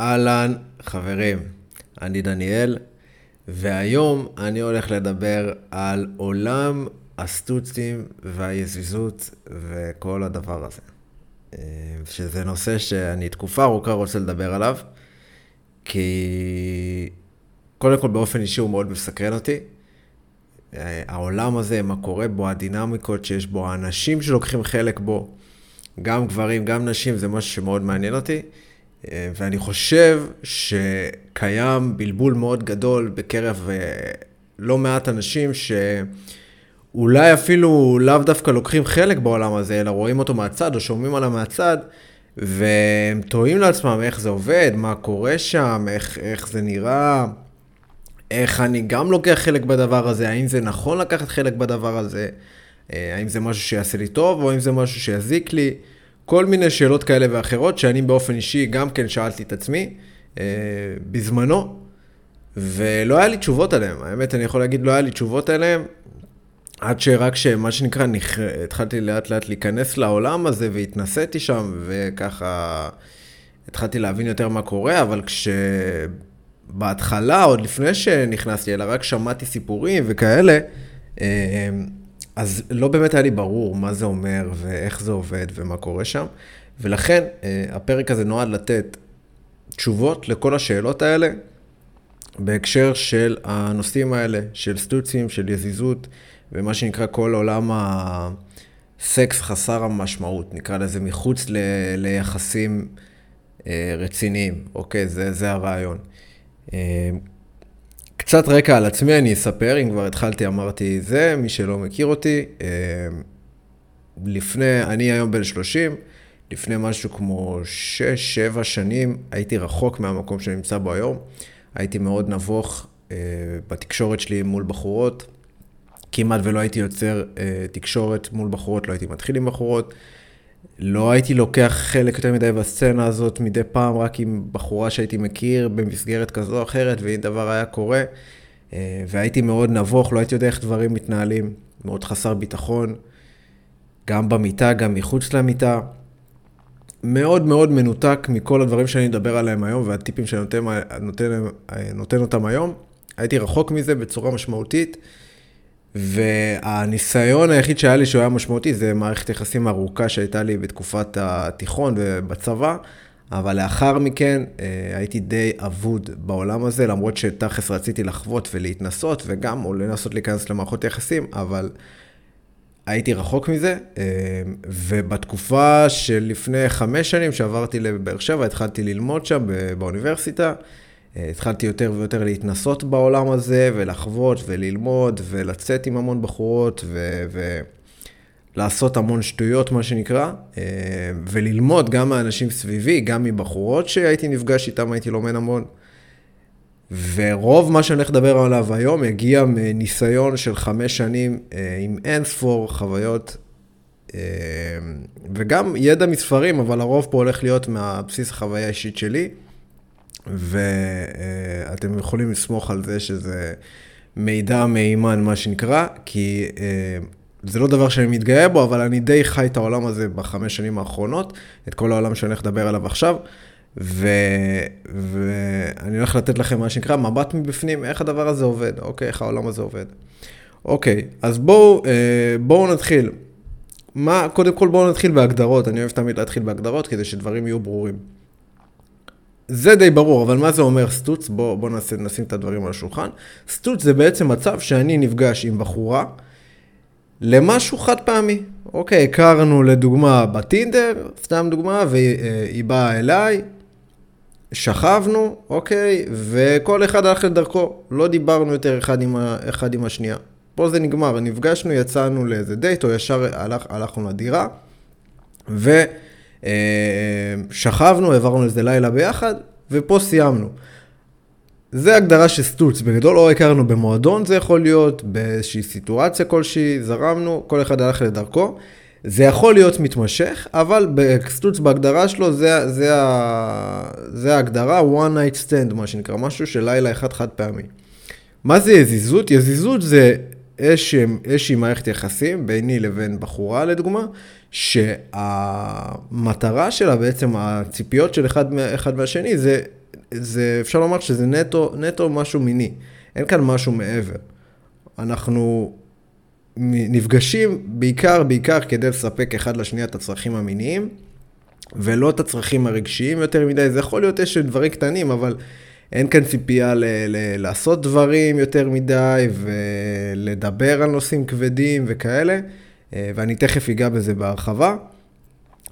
אהלן, חברים, אני דניאל, והיום אני הולך לדבר על עולם הסטוצים והיזיזות וכל הדבר הזה. אה, שזה נושא שאני תקופה ארוכה רוצה לדבר עליו, כי קודם כל באופן אישי הוא מאוד מסקרן אותי. אה, העולם הזה, מה קורה בו, הדינמיקות שיש בו, האנשים שלוקחים חלק בו, גם גברים, גם נשים, זה משהו שמאוד מעניין אותי. אה, ואני חושב שקיים בלבול מאוד גדול בקרב אה, לא מעט אנשים שאולי אפילו לאו דווקא לוקחים חלק בעולם הזה, אלא רואים אותו מהצד או שומעים עליו מהצד, והם תוהים לעצמם איך זה עובד, מה קורה שם, איך, איך זה נראה, איך אני גם לוקח חלק בדבר הזה, האם זה נכון לקחת חלק בדבר הזה, אה, האם זה משהו שיעשה לי טוב או האם זה משהו שיזיק לי. כל מיני שאלות כאלה ואחרות, שאני באופן אישי גם כן שאלתי את עצמי אה, בזמנו, ולא היה לי תשובות עליהן. האמת, אני יכול להגיד, לא היה לי תשובות עליהן, עד שרק שמה שנקרא, נכ... התחלתי לאט לאט להיכנס לעולם הזה והתנסיתי שם, וככה התחלתי להבין יותר מה קורה, אבל כשבהתחלה, עוד לפני שנכנסתי, אלא רק שמעתי סיפורים וכאלה, אה, אז לא באמת היה לי ברור מה זה אומר ואיך זה עובד ומה קורה שם, ולכן אה, הפרק הזה נועד לתת תשובות לכל השאלות האלה בהקשר של הנושאים האלה, של סטוצים, של יזיזות, ומה שנקרא כל עולם הסקס חסר המשמעות, נקרא לזה מחוץ ל, ליחסים אה, רציניים, אוקיי? זה, זה הרעיון. קצת רקע על עצמי אני אספר, אם כבר התחלתי אמרתי זה, מי שלא מכיר אותי. אה, לפני, אני היום בן 30, לפני משהו כמו 6-7 שנים הייתי רחוק מהמקום שאני נמצא בו היום. הייתי מאוד נבוך אה, בתקשורת שלי מול בחורות. כמעט ולא הייתי יוצר אה, תקשורת מול בחורות, לא הייתי מתחיל עם בחורות. לא הייתי לוקח חלק יותר מדי בסצנה הזאת מדי פעם, רק עם בחורה שהייתי מכיר במסגרת כזו או אחרת, ואם דבר היה קורה, אה, והייתי מאוד נבוך, לא הייתי יודע איך דברים מתנהלים, מאוד חסר ביטחון, גם במיטה, גם מחוץ למיטה. מאוד מאוד מנותק מכל הדברים שאני מדבר עליהם היום, והטיפים שאני נותן, נותן, נותן אותם היום. הייתי רחוק מזה בצורה משמעותית. והניסיון היחיד שהיה לי שהוא היה משמעותי זה מערכת יחסים ארוכה שהייתה לי בתקופת התיכון ובצבא, אבל לאחר מכן אה, הייתי די אבוד בעולם הזה, למרות שתכלס רציתי לחוות ולהתנסות וגם, או לנסות להיכנס למערכות יחסים, אבל הייתי רחוק מזה, אה, ובתקופה של לפני חמש שנים שעברתי לבאר שבע, התחלתי ללמוד שם באוניברסיטה. אה, התחלתי יותר ויותר להתנסות בעולם הזה, ולחוות וללמוד, ולצאת עם המון בחורות, ו... ולעשות המון שטויות, מה שנקרא, אה, וללמוד גם מאנשים סביבי, גם מבחורות שהייתי נפגש איתם, הייתי לומד המון. ורוב מה שאני הולך לדבר עליו היום הגיע מניסיון של חמש שנים אה, עם אין ספור חוויות וגם ידע מספרים, אבל הרוב פה הולך להיות מהבסיס החוויה האישית שלי. ואתם יכולים לסמוך על זה שזה מידע מהימן, מה שנקרא, כי אה, זה לא דבר שאני מתגאה בו, אבל אני די חי את העולם הזה בחמש שנים האחרונות, את כל העולם שאני הולך לדבר עליו עכשיו. ו... ואני הולך לתת לכם מה שנקרא מבט מבפנים, איך הדבר הזה עובד, אוקיי? איך העולם הזה עובד. אוקיי, אז בואו אה, בוא נתחיל. מה, קודם כל בואו נתחיל בהגדרות, אני אוהב תמיד להתחיל בהגדרות כדי שדברים יהיו ברורים. זה די ברור, אבל מה זה אומר סטוץ? בואו בוא נעשה, נשים את הדברים על השולחן. סטוץ זה בעצם מצב שאני נפגש עם בחורה למשהו חד פעמי. אוקיי, הכרנו לדוגמה בטינדר, סתם דוגמה, והיא באה אליי, שכבנו, אוקיי, וכל אחד הלך לדרכו. לא דיברנו יותר אחד עם, ה, אחד עם השנייה. פה זה נגמר, נפגשנו, יצאנו לאיזה דייט, או ישר הלך, הלכנו לדירה, ו... אה, שכבנו, העברנו איזה לילה ביחד, ופה סיימנו. זה הגדרה של סטוץ, בגדול או הכרנו במועדון זה יכול להיות, באיזושהי סיטואציה כלשהי, זרמנו, כל אחד הלך לדרכו. זה יכול להיות מתמשך, אבל בסטוץ בהגדרה שלו זה, זה, זה ההגדרה one night stand, מה שנקרא, משהו של לילה אחד חד פעמי. מה זה יזיזות? יזיזות זה איזושהי מערכת יחסים ביני לבין בחורה לדוגמה, שהמטרה שלה בעצם, הציפיות של אחד, אחד מהשני זה זה, אפשר לומר שזה נטו, נטו משהו מיני. אין כאן משהו מעבר. אנחנו נפגשים בעיקר, בעיקר כדי לספק אחד לשנייה את הצרכים המיניים, ולא את הצרכים הרגשיים יותר מדי. זה יכול להיות איזשהם דברים קטנים, אבל אין כאן ציפייה ל- ל- לעשות דברים יותר מדי, ולדבר על נושאים כבדים וכאלה, אה, ואני תכף אגע בזה בהרחבה.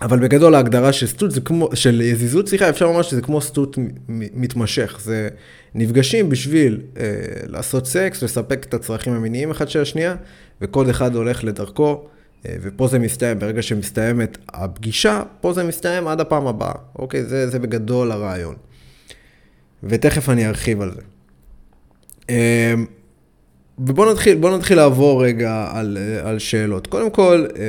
אבל בגדול ההגדרה של סטוט זה כמו, של יזיזות, סליחה, אפשר לומר שזה כמו סטוט מתמשך. זה נפגשים בשביל אה, לעשות סקס, לספק את הצרכים המיניים אחד של השנייה, וכל אחד הולך לדרכו, אה, ופה זה מסתיים, ברגע שמסתיימת הפגישה, פה זה מסתיים עד הפעם הבאה. אוקיי, זה, זה בגדול הרעיון. ותכף אני ארחיב על זה. אה, ובואו נתחיל, בוא נתחיל לעבור רגע על, על שאלות. קודם כל, אה,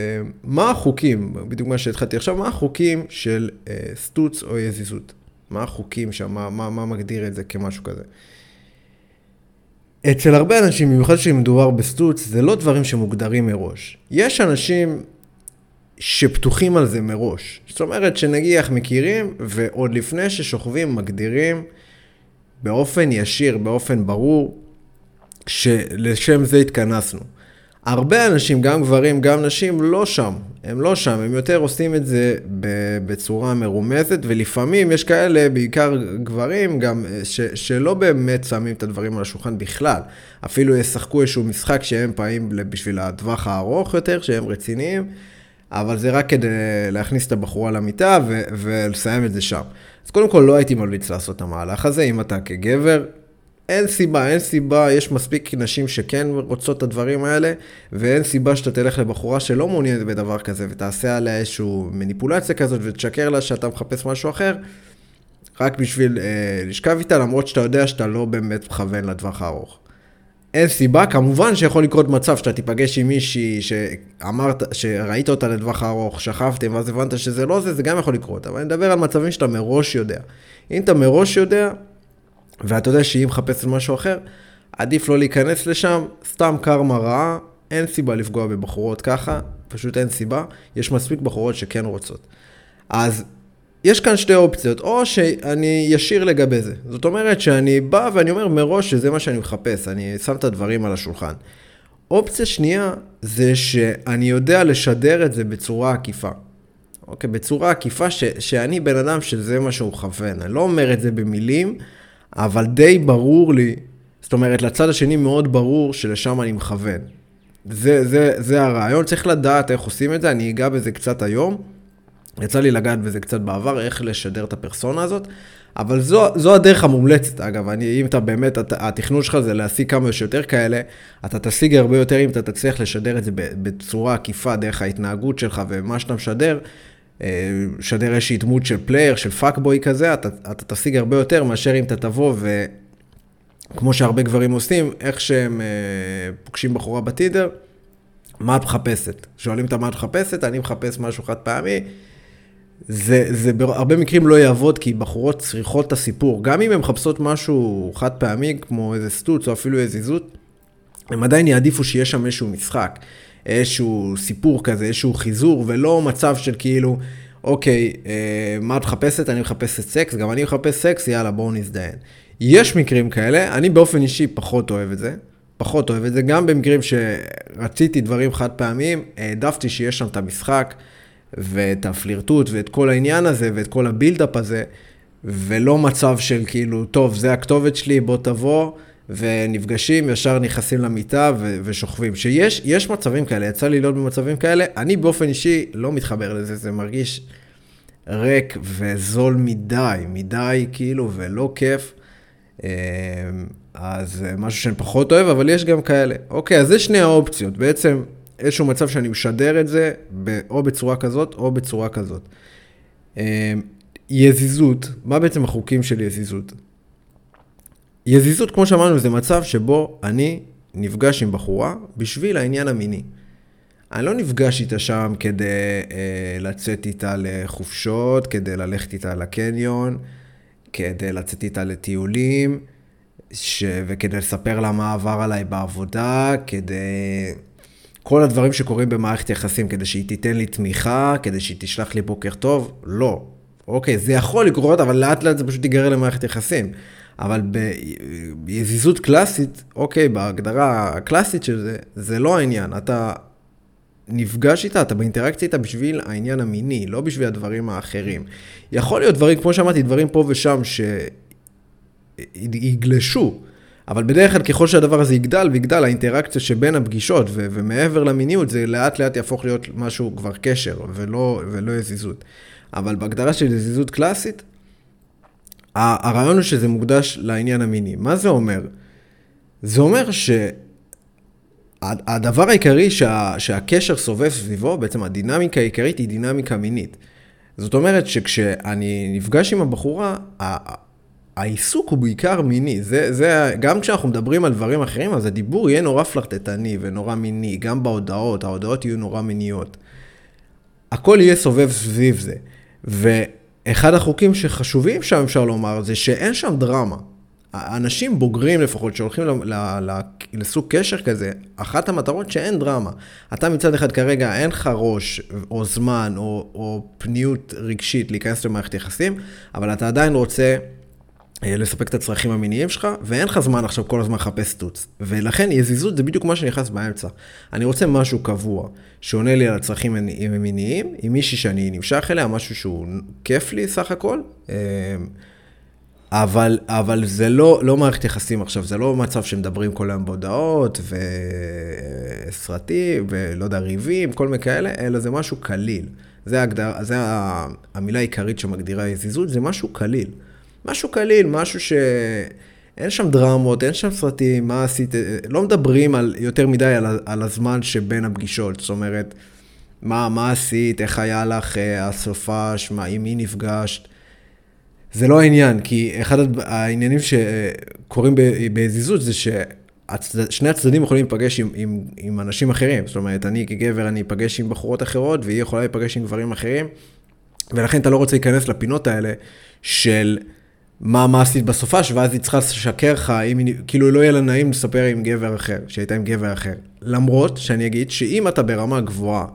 מה החוקים, בדיוק מה שהתחלתי עכשיו, מה החוקים של אה, סטוץ או יזיזות? מה החוקים שם, מה, מה, מה מגדיר את זה כמשהו כזה? אצל הרבה אנשים, במיוחד כשמדובר בסטוץ, זה לא דברים שמוגדרים מראש. יש אנשים שפתוחים על זה מראש. זאת אומרת שנגיח מכירים, ועוד לפני ששוכבים מגדירים באופן ישיר, באופן ברור, שלשם זה התכנסנו. הרבה אנשים, גם גברים, גם נשים, לא שם. הם לא שם, הם יותר עושים את זה בצורה מרומזת, ולפעמים יש כאלה, בעיקר גברים, גם ש, שלא באמת שמים את הדברים על השולחן בכלל. אפילו ישחקו איזשהו משחק שהם פעמים בשביל הטווח הארוך יותר, שהם רציניים, אבל זה רק כדי להכניס את הבחורה למיטה ו- ולסיים את זה שם. אז קודם כל לא הייתי ממליץ לעשות את המהלך הזה, אם אתה כגבר, אין סיבה, אין סיבה, יש מספיק נשים שכן רוצות את הדברים האלה, ואין סיבה שאתה תלך לבחורה שלא מעוניינת בדבר כזה, ותעשה עליה איזושהי מניפולציה כזאת, ותשקר לה שאתה מחפש משהו אחר, רק בשביל אה, לשכב איתה, למרות שאתה יודע שאתה לא באמת מכוון לטווח הארוך. אין סיבה, כמובן שיכול לקרות מצב שאתה תיפגש עם מישהי שאמרת, שראית אותה לטווח הארוך, שכבתם, ואז הבנת שזה לא זה, זה גם יכול לקרות, אבל אני מדבר על מצבים שאתה מראש יודע. אם אתה מראש יודע, ואתה יודע שהיא מחפשת משהו אחר, עדיף לא להיכנס לשם, סתם קרמה רעה, אין סיבה לפגוע בבחורות ככה, פשוט אין סיבה, יש מספיק בחורות שכן רוצות. אז יש כאן שתי אופציות, או שאני ישיר לגבי זה. זאת אומרת שאני בא ואני אומר מראש שזה מה שאני מחפש, אני שם את הדברים על השולחן. אופציה שנייה זה שאני יודע לשדר את זה בצורה עקיפה. אוקיי, בצורה עקיפה ש, שאני בן אדם שזה מה שהוא מכוון. אני לא אומר את זה במילים, אבל די ברור לי, זאת אומרת, לצד השני מאוד ברור שלשם אני מכוון. זה, זה, זה הרעיון, צריך לדעת איך עושים את זה, אני אגע בזה קצת היום. יצא לי לגעת בזה קצת בעבר, איך לשדר את הפרסונה הזאת, אבל זו, זו הדרך המומלצת, אגב, אני, אם אתה באמת, התכנון שלך זה להשיג כמה שיותר כאלה, אתה תשיג הרבה יותר אם אתה תצליח לשדר את זה בצורה עקיפה, דרך ההתנהגות שלך ומה שאתה משדר, לשדר איזושהי דמות של player, של fuckboy כזה, אתה, אתה תשיג הרבה יותר מאשר אם אתה תבוא ו... כמו שהרבה גברים עושים, איך שהם אה, פוגשים בחורה בטינדר, מה את מחפשת? שואלים אותה מה את מחפשת, אני מחפש משהו חד פעמי. זה, זה בהרבה מקרים לא יעבוד, כי בחורות צריכות את הסיפור. גם אם הן מחפשות משהו חד פעמי, כמו איזה סטוץ או אפילו איזה יזיזות, הם עדיין יעדיפו שיהיה שם איזשהו משחק. איזשהו סיפור כזה, איזשהו חיזור, ולא מצב של כאילו, אוקיי, אה, מה את מחפשת? אני מחפשת סקס, גם אני מחפש סקס, יאללה, בואו נזדיין. יש מקרים כאלה, אני באופן אישי פחות אוהב את זה. פחות אוהב את זה, גם במקרים שרציתי דברים חד פעמיים, העדפתי שיש שם את המשחק ואת הפלירטוט ואת כל העניין הזה ואת כל ה build-up הזה, ולא מצב של כאילו, טוב, זה הכתובת שלי, בוא תבוא, ונפגשים, ישר נכנסים למיטה ו- ושוכבים. שיש מצבים כאלה, יצא לי להיות במצבים כאלה, אני באופן אישי לא מתחבר לזה, זה מרגיש ריק וזול מדי, מדי כאילו, ולא כיף. אמ, אז משהו שאני פחות אוהב, אבל יש גם כאלה. אוקיי, אז זה שני האופציות. בעצם איזשהו מצב שאני משדר את זה, או בצורה כזאת או בצורה כזאת. אמ, יזיזות, מה בעצם החוקים של יזיזות? יזיזות, כמו שאמרנו, זה מצב שבו אני נפגש עם בחורה בשביל העניין המיני. אני לא נפגש איתה שם כדי אה, לצאת איתה לחופשות, כדי ללכת איתה לקניון, כדי לצאת איתה לטיולים, ש... וכדי לספר לה מה עבר עליי בעבודה, כדי... כל הדברים שקורים במערכת יחסים, כדי שהיא תיתן לי תמיכה, כדי שהיא תשלח לי בוקר טוב, לא. אוקיי, זה יכול לקרות, אבל לאט לאט זה פשוט ייגרר למערכת יחסים. אבל ביזיזות קלאסית, אוקיי, בהגדרה הקלאסית של זה, זה לא העניין. אתה נפגש איתה, אתה באינטראקציה איתה בשביל העניין המיני, לא בשביל הדברים האחרים. יכול להיות דברים, כמו שאמרתי, דברים פה ושם שיגלשו, אבל בדרך כלל ככל שהדבר הזה יגדל ויגדל, האינטראקציה שבין הפגישות ו- ומעבר למיניות, זה לאט לאט יהפוך להיות משהו כבר קשר ולא, ולא יזיזות. אבל בהגדרה של יזיזות קלאסית, הרעיון הוא שזה מוקדש לעניין המיני. מה זה אומר? זה אומר שהדבר העיקרי שה, שהקשר סובב סביבו, בעצם הדינמיקה העיקרית היא דינמיקה מינית. זאת אומרת שכשאני נפגש עם הבחורה, העיסוק הוא בעיקר מיני. זה, זה, גם כשאנחנו מדברים על דברים אחרים, אז הדיבור יהיה נורא פלרטטני ונורא מיני, גם בהודעות, ההודעות יהיו נורא מיניות. הכל יהיה סובב סביב זה. ואחד החוקים שחשובים שם, אפשר לומר, זה שאין שם דרמה. אנשים בוגרים לפחות, שהולכים לסוג קשר כזה, אחת המטרות שאין דרמה. אתה מצד אחד כרגע אין לך ראש או זמן או, או פניות רגשית להיכנס למערכת יחסים, אבל אתה עדיין רוצה לספק את הצרכים המיניים שלך, ואין לך זמן עכשיו כל הזמן לחפש טוץ. ולכן יזיזות זה בדיוק מה שנכנס באמצע. אני רוצה משהו קבוע, שעונה לי על הצרכים המיניים, עם מישהי שאני נמשך אליה, משהו שהוא כיף לי סך הכל. אה, אבל, אבל זה לא, לא מערכת יחסים עכשיו, זה לא מצב שמדברים כל היום בהודעות וסרטים ולא יודע, ריבים, כל מיני כאלה, אלא זה משהו קליל. זה, הגדר, זה המילה העיקרית שמגדירה יזיזות, זה משהו קליל. משהו קליל, משהו ש... אין שם דרמות, אין שם סרטים, מה עשית, לא מדברים על, יותר מדי על, על הזמן שבין הפגישות, זאת אומרת, מה, מה עשית, איך היה לך אה, הסופש, מה, עם מי נפגשת. זה לא העניין, כי אחד העניינים שקורים בזיזות זה ששני הצדדים יכולים להיפגש עם, עם, עם אנשים אחרים. זאת אומרת, אני כגבר, אני אפגש עם בחורות אחרות, והיא יכולה להיפגש עם גברים אחרים, ולכן אתה לא רוצה להיכנס לפינות האלה של... מה, מה עשית בסופש, ואז היא צריכה לשקר לך, אם כאילו לא יהיה לה נעים לספר עם גבר אחר, שהייתה עם גבר אחר. למרות שאני אגיד שאם אתה ברמה גבוהה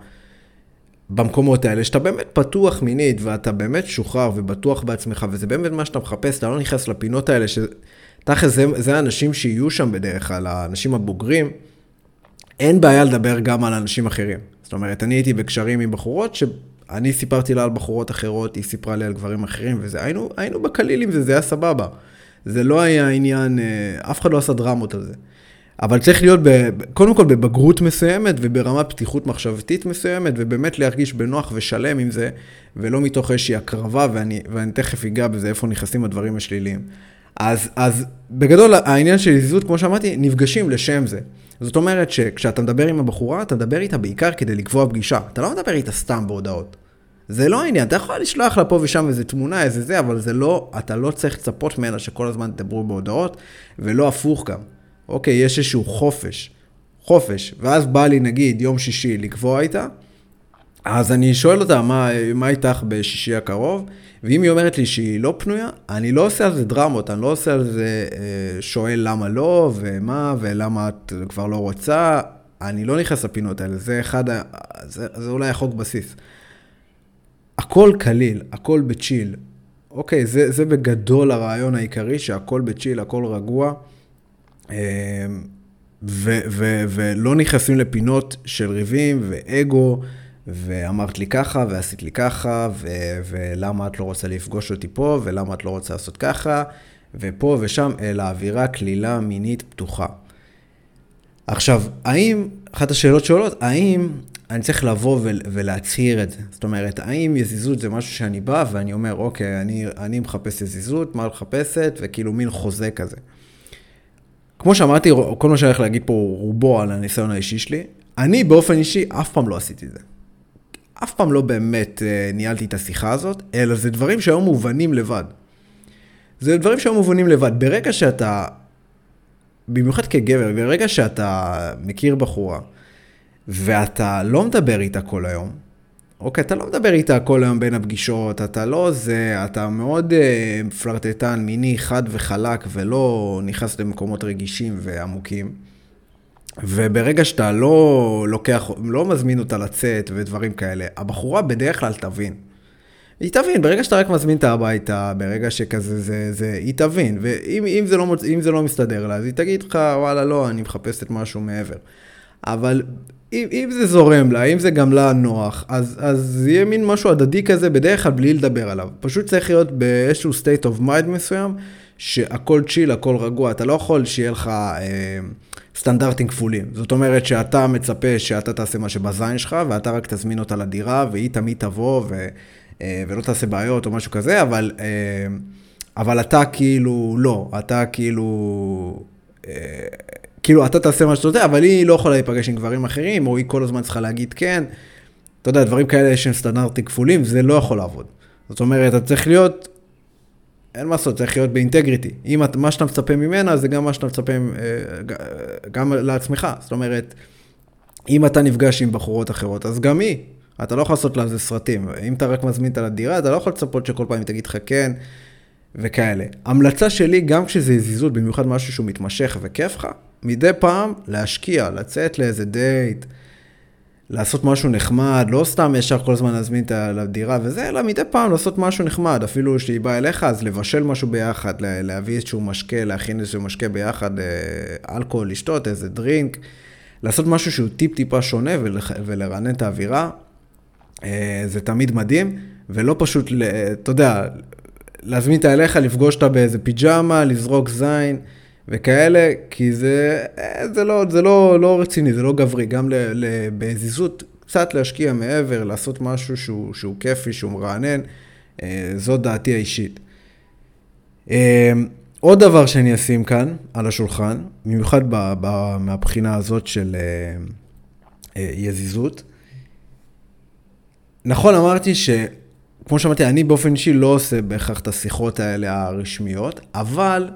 במקומות האלה, שאתה באמת פתוח מינית, ואתה באמת שוחרר ובטוח בעצמך, וזה באמת מה שאתה מחפש, אתה לא נכנס לפינות האלה, שתכל'ס זה, זה האנשים שיהיו שם בדרך כלל, האנשים הבוגרים, אין בעיה לדבר גם על אנשים אחרים. זאת אומרת, אני הייתי בקשרים עם בחורות, ש... אני סיפרתי לה על בחורות אחרות, היא סיפרה לי על גברים אחרים, וזה, היינו, היינו בקליל עם זה, זה היה סבבה. זה לא היה עניין, אה, אף אחד לא עשה דרמות על זה. אבל צריך להיות, ב, קודם כל בבגרות מסוימת וברמת פתיחות מחשבתית מסוימת, ובאמת להרגיש בנוח ושלם עם זה, ולא מתוך איזושהי הקרבה, ואני, ואני תכף אגע בזה, איפה נכנסים הדברים השליליים. אז, אז בגדול, העניין של יזיזות, כמו שאמרתי, נפגשים לשם זה. זאת אומרת שכשאתה מדבר עם הבחורה, אתה מדבר איתה בעיקר כדי לקבוע פגישה. אתה לא מדבר איתה סתם בהודעות. זה לא העניין, אתה יכול לשלוח לה פה ושם איזה תמונה, איזה זה, אבל זה לא, אתה לא צריך לצפות ממנה שכל הזמן תדברו בהודעות, ולא הפוך גם. אוקיי, יש איזשהו חופש, חופש, ואז בא לי נגיד יום שישי לקבוע איתה, אז אני שואל אותה, מה, מה איתך בשישי הקרוב? ואם היא אומרת לי שהיא לא פנויה, אני לא עושה על זה דרמות, אני לא עושה על זה אה, שואל למה לא, ומה, ולמה את כבר לא רוצה. אני לא נכנס לפינות האלה, זה אחד. זה, זה אולי החוק בסיס. הכל קליל, הכל בצ'יל. אוקיי, זה, זה בגדול הרעיון העיקרי, שהכל בצ'יל, הכל רגוע. אה, ו, ו, ולא נכנסים לפינות של ריבים ואגו. ואמרת לי ככה, ועשית לי ככה, ו- ולמה את לא רוצה לפגוש אותי פה, ולמה את לא רוצה לעשות ככה, ופה ושם, אלא אווירה קלילה מינית פתוחה. עכשיו, האם, אחת השאלות שעולות, האם אני צריך לבוא ולהצהיר את זה? זאת אומרת, האם יזיזות זה משהו שאני בא ואני אומר, אוקיי, אני, אני מחפש יזיזות, מה לחפשת, וכאילו מין חוזה כזה. כמו שאמרתי, כל מה שאני הולך להגיד פה רובו על הניסיון האישי שלי. אני באופן אישי אף פעם לא עשיתי את זה. אף פעם לא באמת uh, ניהלתי את השיחה הזאת, אלא זה דברים שהיו מובנים לבד. זה דברים שהיו מובנים לבד. ברגע שאתה, במיוחד כגבר, ברגע שאתה מכיר בחורה, ואתה לא מדבר איתה כל היום, אוקיי, אתה לא מדבר איתה כל היום בין הפגישות, אתה לא זה, אתה מאוד uh, פלרטטן, מיני, חד וחלק, ולא נכנס למקומות רגישים ועמוקים. וברגע שאתה לא לוקח, לא מזמין אותה לצאת ודברים כאלה, הבחורה בדרך כלל תבין. היא תבין, ברגע שאתה רק מזמין אותה הביתה, ברגע שכזה זה, זה, היא תבין, ואם אם זה, לא, זה לא מסתדר לה, אז היא תגיד לך, וואלה, לא, אני מחפשת משהו מעבר. אבל אם, אם זה זורם לה, אם זה גם לה נוח, אז, אז יהיה מין משהו הדדי כזה, בדרך כלל בלי לדבר עליו. פשוט צריך להיות באיזשהו state of mind מסוים, שהכל צ'יל, הכל רגוע. אתה לא יכול שיהיה לך אה, סטנדרטים כפולים. זאת אומרת שאתה מצפה שאתה תעשה מה שבזין שלך, ואתה רק תזמין אותה לדירה, והיא תמיד תבוא, ו, אה, ולא תעשה בעיות או משהו כזה, אבל, אה, אבל אתה כאילו לא, אתה כאילו... אה, כאילו, אתה תעשה מה שאתה יודע, אבל היא לא יכולה להיפגש עם גברים אחרים, או היא כל הזמן צריכה להגיד כן. אתה יודע, דברים כאלה שהם סטנדרטים כפולים, זה לא יכול לעבוד. זאת אומרת, אתה צריך להיות, אין מה לעשות, צריך להיות באינטגריטי. אם את, מה שאתה מצפה ממנה, זה גם מה שאתה מצפה, אה, גם לעצמך. זאת אומרת, אם אתה נפגש עם בחורות אחרות, אז גם היא. אתה לא יכול לעשות לה איזה סרטים. אם אתה רק מזמין אותה לדירה, אתה לא יכול לצפות שכל פעם היא תגיד לך כן, וכאלה. המלצה שלי, גם כשזה זיזות, במיוחד משהו שהוא מתמשך וכיף לך, מדי פעם להשקיע, לצאת לאיזה דייט, לעשות משהו נחמד, לא סתם ישר כל הזמן להזמין את הדירה וזה, אלא מדי פעם לעשות משהו נחמד, אפילו שהיא באה אליך, אז לבשל משהו ביחד, להביא איזשהו משקה, להכין איזשהו משקה ביחד, אה, אלכוהול, לשתות, איזה דרינק, לעשות משהו שהוא טיפ-טיפה שונה ולרענן את האווירה, אה, זה תמיד מדהים, ולא פשוט, אתה יודע, להזמין אותה אליך, לפגוש אותה באיזה פיג'מה, לזרוק זין. וכאלה, כי זה, אה, זה, לא, זה לא, לא רציני, זה לא גברי. גם בזיזות, קצת להשקיע מעבר, לעשות משהו שהוא, שהוא כיפי, שהוא מרענן, אה, זאת דעתי האישית. אה, עוד דבר שאני אשים כאן על השולחן, במיוחד ב, ב, מהבחינה הזאת של יזיזות. נכון, אמרתי ש... כמו שאמרתי, אני באופן אישי לא עושה בהכרח את השיחות האלה הרשמיות, אבל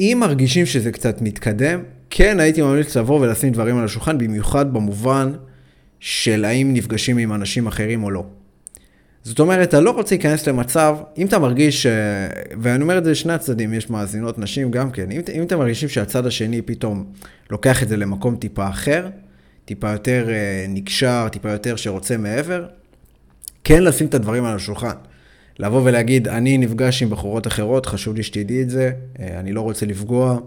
אם מרגישים שזה קצת מתקדם, כן הייתי ממליץ לבוא ולשים דברים על השולחן, במיוחד במובן של האם נפגשים עם אנשים אחרים או לא. זאת אומרת, אתה לא רוצה להיכנס למצב, אם אתה מרגיש, ואני אומר את זה לשני הצדדים, יש מאזינות נשים גם כן, אם, אם אתם מרגישים שהצד השני פתאום לוקח את זה למקום טיפה אחר, טיפה יותר אה, נקשר, טיפה יותר שרוצה מעבר, כן לשים את הדברים על השולחן. לבוא ולהגיד, אני נפגש עם בחורות אחרות, חשוב לי שתדעי את זה, אה, אני לא רוצה לפגוע,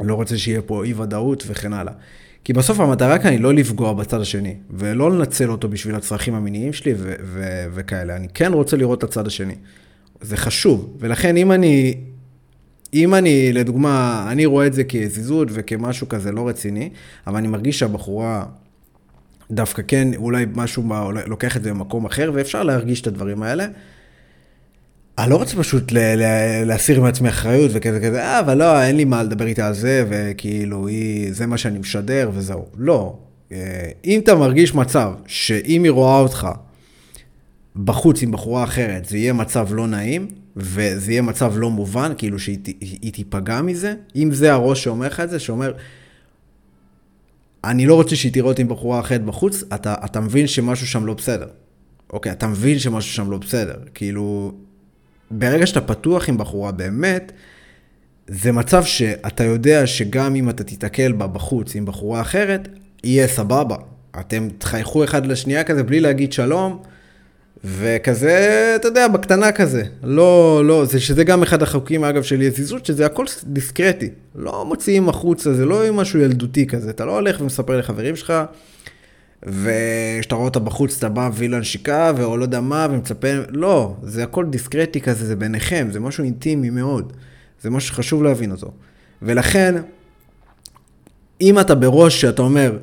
אני לא רוצה שיהיה פה אי ודאות וכן הלאה. כי בסוף המטרה כאן היא לא לפגוע בצד השני, ולא לנצל אותו בשביל הצרכים המיניים שלי ו- ו- וכאלה. אני כן רוצה לראות את הצד השני. זה חשוב, ולכן אם אני, אם אני, לדוגמה, אני רואה את זה כזיזות וכמשהו כזה לא רציני, אבל אני מרגיש שהבחורה דווקא כן, אולי משהו לוקח את זה במקום אחר, ואפשר להרגיש את הדברים האלה. אני לא רוצה פשוט להסיר מעצמי אחריות וכזה כזה, אה, אבל לא, אין לי מה לדבר איתה על זה, וכאילו, היא, זה מה שאני משדר וזהו. לא. אה, אם אתה מרגיש מצב שאם היא רואה אותך בחוץ עם בחורה אחרת, זה יהיה מצב לא נעים, וזה יהיה מצב לא מובן, כאילו שהיא תיפגע מזה, אם זה הראש שאומר לך את זה, שאומר, אני לא רוצה שהיא תראה אותי עם בחורה אחרת בחוץ, אתה, אתה מבין שמשהו שם לא בסדר. אוקיי, אתה מבין שמשהו שם לא בסדר. כאילו, ברגע שאתה פתוח עם בחורה באמת, זה מצב שאתה יודע שגם אם אתה תיתקל בה בחוץ עם בחורה אחרת, יהיה סבבה. אתם תחייכו אחד לשנייה כזה בלי להגיד שלום, וכזה, אתה יודע, בקטנה כזה. לא, לא, זה שזה גם אחד החוקים, אגב, של יזיזות, שזה הכל דיסקרטי. לא מוציאים החוצה, זה לא משהו ילדותי כזה. אתה לא הולך ומספר לחברים שלך, וכשאתה רואה אותה בחוץ, אתה בא מביא לה נשיקה, או לא יודע מה, ומצפה, לא, זה הכל דיסקרטי כזה, זה ביניכם, זה משהו אינטימי מאוד. זה משהו שחשוב להבין אותו. ולכן, אם אתה בראש שאתה אומר,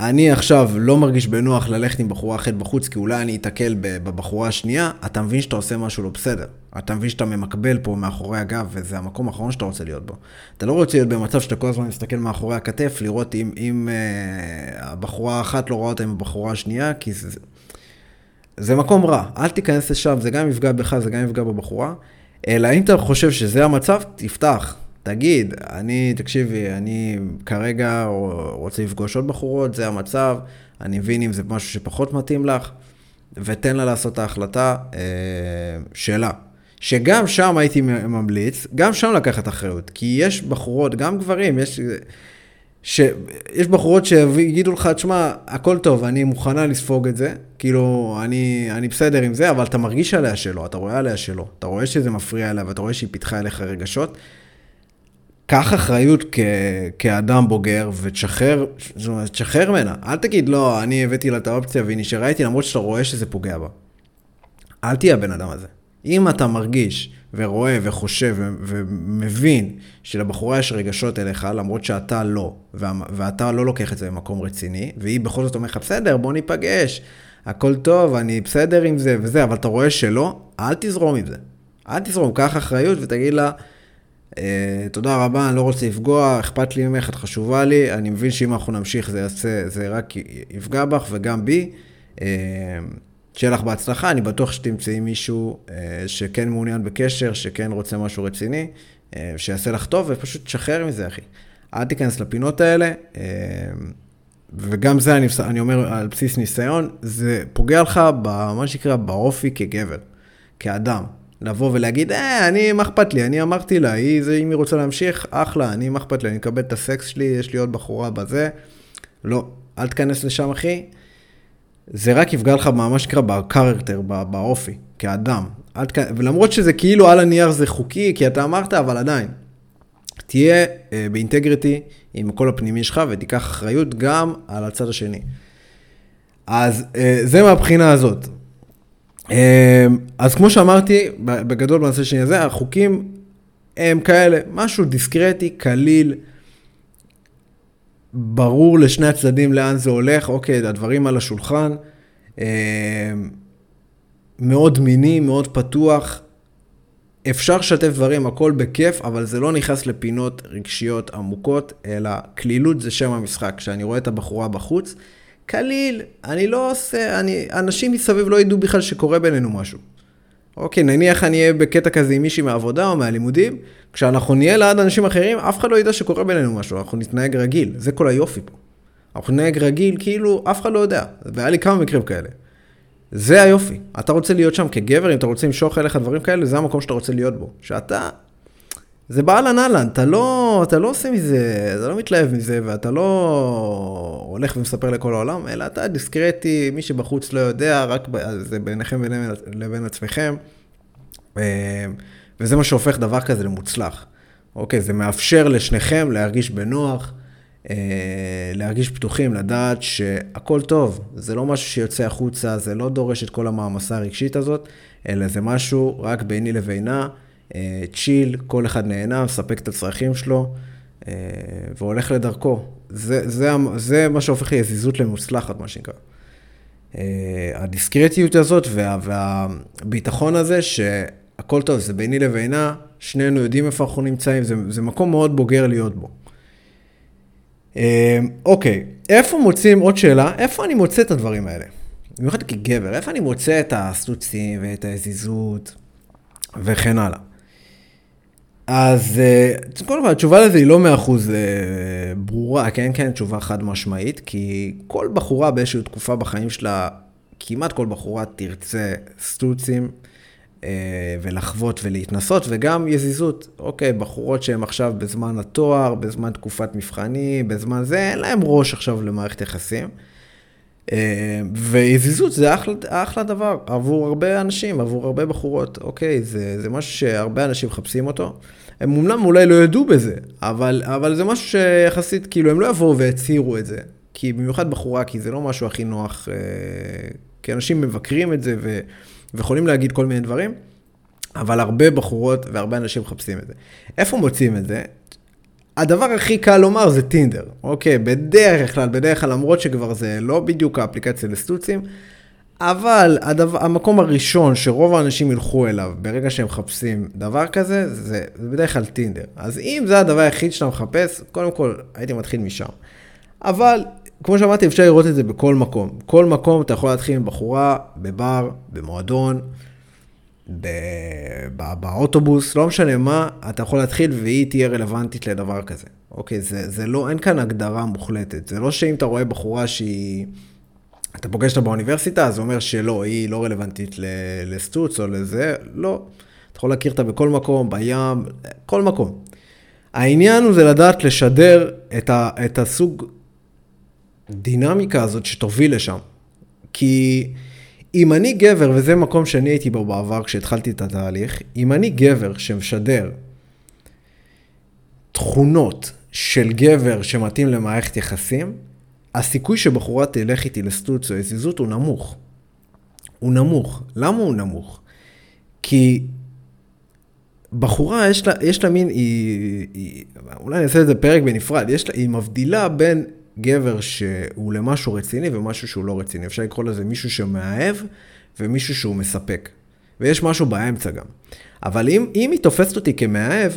אני עכשיו לא מרגיש בנוח ללכת עם בחורה אחרת בחוץ, כי אולי אני אתקל בבחורה השנייה, אתה מבין שאתה עושה משהו לא בסדר. אתה מבין שאתה ממקבל פה מאחורי הגב, וזה המקום האחרון שאתה רוצה להיות בו. אתה לא רוצה להיות במצב שאתה כל הזמן מסתכל מאחורי הכתף, לראות אם, אם uh, הבחורה האחת לא רואה אותה עם הבחורה השנייה, כי זה, זה מקום רע. אל תיכנס לשם, זה גם יפגע בך, זה גם יפגע בבחורה. אלא אם אתה חושב שזה המצב, תפתח. תגיד, אני, תקשיבי, אני כרגע רוצה לפגוש עוד בחורות, זה המצב, אני מבין אם זה משהו שפחות מתאים לך, ותן לה לעשות את ההחלטה אה, שלה. שגם שם הייתי ממליץ, גם שם לקחת אחריות, כי יש בחורות, גם גברים, יש... שיש בחורות שיגידו לך, תשמע, הכל טוב, אני מוכנה לספוג את זה, כאילו, אני, אני בסדר עם זה, אבל אתה מרגיש עליה שלא, אתה רואה עליה שלא, אתה רואה שזה מפריע אליה, ואתה רואה שהיא פיתחה אליך רגשות. קח אחריות כ, כאדם בוגר ותשחרר, זאת אומרת, תשחרר ממנה. אל תגיד, לא, אני הבאתי לה את האופציה והיא נשארה איתי, למרות שאתה רואה שזה פוגע בה. אל תהיה הבן אדם הזה. אם אתה מרגיש ורואה וחושב ומבין שלבחורה יש רגשות אליך, למרות שאתה לא, ואתה לא לוקח את זה במקום רציני, והיא בכל זאת אומרת לך, בסדר, בוא ניפגש, הכל טוב, אני בסדר עם זה וזה, אבל אתה רואה שלא, אל תזרום עם זה. אל תזרום, קח אחריות ותגיד לה, אה, תודה רבה, אני לא רוצה לפגוע, אכפת לי ממך, את חשובה לי, אני מבין שאם אנחנו נמשיך זה יעשה, זה רק יפגע בך וגם בי. שיהיה לך בהצלחה, אני בטוח שתמצאי מישהו אה, שכן מעוניין בקשר, שכן רוצה משהו רציני, אה, שיעשה לך טוב, ופשוט תשחרר מזה, אחי. אל תיכנס לפינות האלה, אה, וגם זה אני, אני אומר על בסיס ניסיון, זה פוגע לך במה שנקרא באופי כגבר, כאדם. לבוא ולהגיד, אה, אני, מה אכפת לי, אני אמרתי לה, היא, זה, אם היא רוצה להמשיך, אחלה, אני, מה אכפת לי, אני אקבל את הסקס שלי, יש לי עוד בחורה בזה. לא, אל תיכנס לשם, אחי. זה רק יפגע לך מה שנקרא בקרקטר, באופי, כאדם. ולמרות שזה כאילו על הנייר זה חוקי, כי אתה אמרת, אבל עדיין. תהיה אה, באינטגריטי עם הקול הפנימי שלך ותיקח אחריות גם על הצד השני. אז אה, זה מהבחינה הזאת. אה, אז כמו שאמרתי, בגדול בנושא שני הזה, החוקים הם כאלה, משהו דיסקרטי, קליל, ברור לשני הצדדים לאן זה הולך, אוקיי, הדברים על השולחן, אה, מאוד מיני, מאוד פתוח. אפשר לשתף דברים, הכל בכיף, אבל זה לא נכנס לפינות רגשיות עמוקות, אלא קלילות זה שם המשחק. כשאני רואה את הבחורה בחוץ, קליל, אני לא עושה, אני, אנשים מסביב לא ידעו בכלל שקורה בינינו משהו. אוקיי, נניח אני אהיה בקטע כזה עם מישהי מהעבודה או מהלימודים, כשאנחנו נהיה ליד אנשים אחרים, אף אחד לא ידע שקורה בינינו משהו, אנחנו נתנהג רגיל, זה כל היופי פה. אנחנו נתנהג רגיל כאילו אף אחד לא יודע, והיה לי כמה מקרים כאלה. זה היופי, אתה רוצה להיות שם כגבר, אם אתה רוצה למשוך אליך דברים כאלה, זה המקום שאתה רוצה להיות בו. שאתה, זה באהלן אהלן, אתה לא, אתה לא עושה מזה, אתה לא מתלהב מזה, ואתה לא הולך ומספר לכל העולם, אלא אתה דיסקרטי, מי שבחוץ לא יודע, רק זה ביניכם לבין עצמכם. אה, וזה מה שהופך דבר כזה למוצלח. אוקיי, זה מאפשר לשניכם להרגיש בנוח, אה, להרגיש פתוחים, לדעת שהכל טוב, זה לא משהו שיוצא החוצה, זה לא דורש את כל המעמסה הרגשית הזאת, אלא זה משהו רק ביני לבינה, צ'יל, כל אחד נהנה, מספק את הצרכים שלו, אה, והולך לדרכו. זה, זה, זה מה שהופך ליזיזות למוצלחת, מה שנקרא. אה, הדיסקרטיות הזאת וה, והביטחון הזה, ש... הכל טוב, זה ביני לבינה, שנינו יודעים איפה אנחנו נמצאים, זה, זה מקום מאוד בוגר להיות בו. אה, אוקיי, איפה מוצאים, עוד שאלה, איפה אני מוצא את הדברים האלה? במיוחד כגבר, איפה אני מוצא את הסטוצים ואת הזיזות וכן הלאה. אז אה, קודם כל, התשובה לזה היא לא מאה אחוז אה, ברורה, כן, כן, תשובה חד משמעית, כי כל בחורה באיזושהי תקופה בחיים שלה, כמעט כל בחורה תרצה סטוצים. אה, ולחוות ולהתנסות, וגם יזיזות. אוקיי, בחורות שהן עכשיו בזמן התואר, בזמן תקופת מבחנים, בזמן זה, אין להן ראש עכשיו למערכת יחסים. אה, ויזיזות זה אחלה, אחלה דבר עבור הרבה אנשים, עבור הרבה בחורות. אוקיי, זה, זה משהו שהרבה אנשים מחפשים אותו. הם אמנם אולי לא ידעו בזה, אבל, אבל זה משהו שיחסית, כאילו, הם לא יבואו ויצהירו את זה. כי במיוחד בחורה, כי זה לא משהו הכי נוח, אה, כי אנשים מבקרים את זה, ו... ויכולים להגיד כל מיני דברים, אבל הרבה בחורות והרבה אנשים מחפשים את זה. איפה מוצאים את זה? הדבר הכי קל לומר זה טינדר, אוקיי? בדרך כלל, בדרך כלל, למרות שכבר זה לא בדיוק האפליקציה לסטוצים, אבל הדבר, המקום הראשון שרוב האנשים ילכו אליו ברגע שהם מחפשים דבר כזה, זה, זה בדרך כלל טינדר. אז אם זה הדבר היחיד שאתה מחפש, קודם כל הייתי מתחיל משם. אבל כמו שאמרתי, אפשר לראות את זה בכל מקום. כל מקום אתה יכול להתחיל עם בחורה, בבר, במועדון, בא, באוטובוס, לא משנה מה, אתה יכול להתחיל והיא תהיה רלוונטית לדבר כזה. אוקיי, זה, זה לא, אין כאן הגדרה מוחלטת. זה לא שאם אתה רואה בחורה שהיא... אתה פוגש אותה באוניברסיטה, זה אומר שלא, היא לא רלוונטית לסטוץ או לזה, לא. אתה יכול להכיר אותה בכל מקום, בים, כל מקום. העניין הוא זה לדעת לשדר את, ה, את הסוג דינמיקה הזאת שתוביל לשם. כי אם אני גבר, וזה מקום שאני הייתי בו בעבר כשהתחלתי את התהליך, אם אני גבר שמשדר תכונות של גבר שמתאים למערכת יחסים, הסיכוי שבחורה תלך איתי לסטוץ או לזיזות הוא נמוך. הוא נמוך. למה הוא נמוך? כי בחורה, יש לה, יש לה מין, היא, היא, אולי אני אעשה את זה פרק בנפרד, יש לה, היא מבדילה בין גבר שהוא למשהו רציני ומשהו שהוא לא רציני. אפשר לקרוא לזה מישהו שמאהב ומישהו שהוא מספק. ויש משהו באמצע גם. אבל אם, אם היא תופסת אותי כמאהב,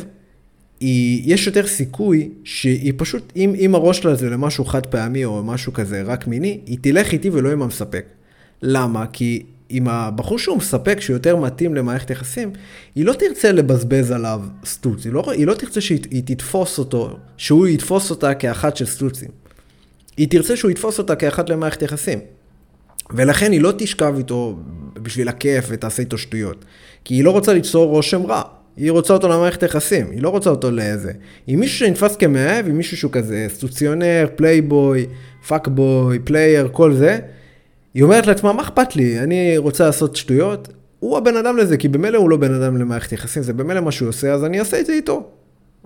היא, יש יותר סיכוי שהיא פשוט, אם, אם הראש שלה זה למשהו חד פעמי או משהו כזה רק מיני, היא תלך איתי ולא עם המספק. למה? כי אם הבחור שהוא מספק, שהוא יותר מתאים למערכת יחסים, היא לא תרצה לבזבז עליו סטוץ, היא לא, היא לא תרצה שהיא תתפוס אותו, שהוא יתפוס אותה כאחת של סטוצים. היא תרצה שהוא יתפוס אותה כאחת למערכת יחסים. ולכן היא לא תשכב איתו בשביל הכיף ותעשה איתו שטויות. כי היא לא רוצה ליצור רושם רע. היא רוצה אותו למערכת יחסים, היא לא רוצה אותו לאיזה. אם מישהו שנתפס כמאהב, אם מישהו שהוא כזה סטוציונר, פלייבוי, fuckboy, player, כל זה, היא אומרת לעצמה, מה אכפת לי? אני רוצה לעשות שטויות. הוא הבן אדם לזה, כי במילא הוא לא בן אדם למערכת יחסים, זה במילא מה שהוא עושה, אז אני אעשה את זה איתו.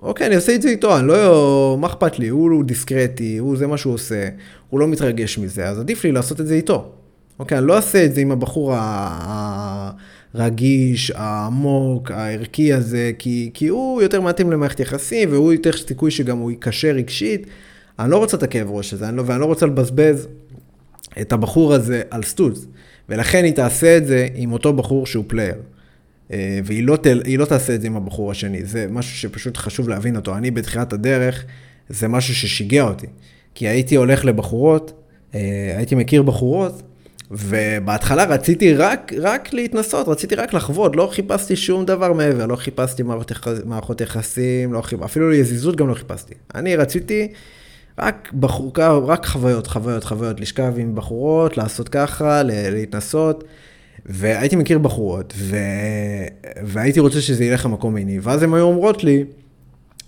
אוקיי, אני אעשה את זה איתו, אני לא... מה אכפת לי? הוא דיסקרטי, הוא זה מה שהוא עושה, הוא לא מתרגש מזה, אז עדיף לי לעשות את זה איתו. אוקיי, אני לא אעשה את זה עם הבחור הרגיש, העמוק, הערכי הזה, כי, כי הוא יותר מתאים למערכת יחסים, והוא יותר סיכוי שגם הוא ייקשר רגשית. אני לא רוצה את הכאב ראש הזה, לא, ואני לא רוצה לבזבז את הבחור הזה על סטוץ. ולכן היא תעשה את זה עם אותו בחור שהוא player. אה, והיא לא, תל, לא תעשה את זה עם הבחור השני. זה משהו שפשוט חשוב להבין אותו. אני בתחילת הדרך, זה משהו ששיגע אותי. כי הייתי הולך לבחורות, אה, הייתי מכיר בחורות, ובהתחלה רציתי רק, רק להתנסות, רציתי רק לחוות, לא חיפשתי שום דבר מעבר, לא חיפשתי מערכות, יחס, מערכות יחסים, לא חיפ... אפילו יזיזות גם לא חיפשתי. אני רציתי רק בחורקה, רק חוויות, חוויות, חוויות, לשכב עם בחורות, לעשות ככה, להתנסות. והייתי מכיר בחורות, ו... והייתי רוצה שזה ילך למקום מיני, ואז הן היו אומרות לי,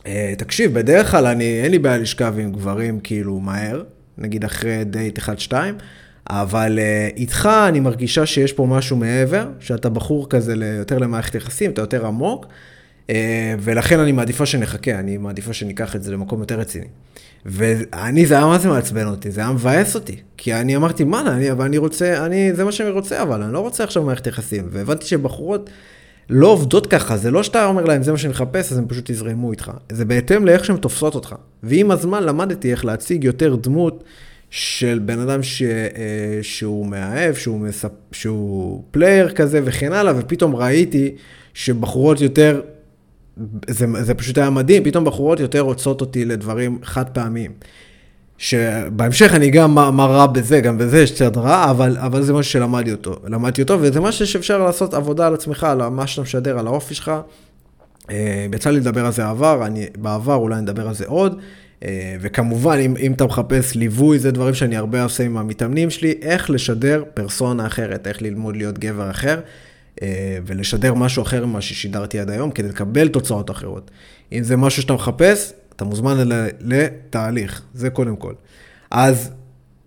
אה, תקשיב, בדרך כלל אני, אין לי בעיה לשכב עם גברים כאילו מהר, נגיד אחרי דייט 1-2, אבל uh, איתך אני מרגישה שיש פה משהו מעבר, שאתה בחור כזה יותר למערכת יחסים, אתה יותר עמוק, אה, ולכן אני מעדיפה שנחכה, אני מעדיפה שניקח את זה למקום יותר רציני. ואני, זה היה מה זה מעצבן אותי, זה היה מבאס אותי. כי אני אמרתי, מה, אני, אבל אני רוצה, אני, זה מה שאני רוצה, אבל אני לא רוצה עכשיו מערכת יחסים. והבנתי שבחורות לא עובדות ככה, זה לא שאתה אומר להם, זה מה שאני מחפש, אז הם פשוט יזרמו איתך. זה בהתאם לאיך שהן תופסות אותך. ועם הזמן למדתי איך להציג יותר דמות של בן אדם ש, אה, שהוא מאהב, שהוא, מספ, שהוא player כזה וכן הלאה, ופתאום ראיתי שבחורות יותר זה, זה פשוט היה מדהים, פתאום בחורות יותר רוצות אותי לדברים חד פעמיים. שבהמשך אני גם מה, מה רע בזה, גם בזה יש קצת רע, אבל, אבל זה משהו שלמדתי אותו, למדתי אותו, וזה משהו שאפשר לעשות עבודה על עצמך, על מה שאתה משדר, על האופי שלך. אה, יצא לי לדבר על זה בעבר, אני, בעבר אולי נדבר על זה עוד. אה, וכמובן, אם, אם אתה מחפש ליווי, זה דברים שאני הרבה עושה עם המתאמנים שלי, איך לשדר פרסונה אחרת, איך ללמוד להיות גבר אחר. אה, ולשדר משהו אחר ממה ששידרתי עד היום, כדי לקבל תוצאות אחרות. אם זה משהו שאתה מחפש, אתה מוזמן לתהליך, זה קודם כל. אז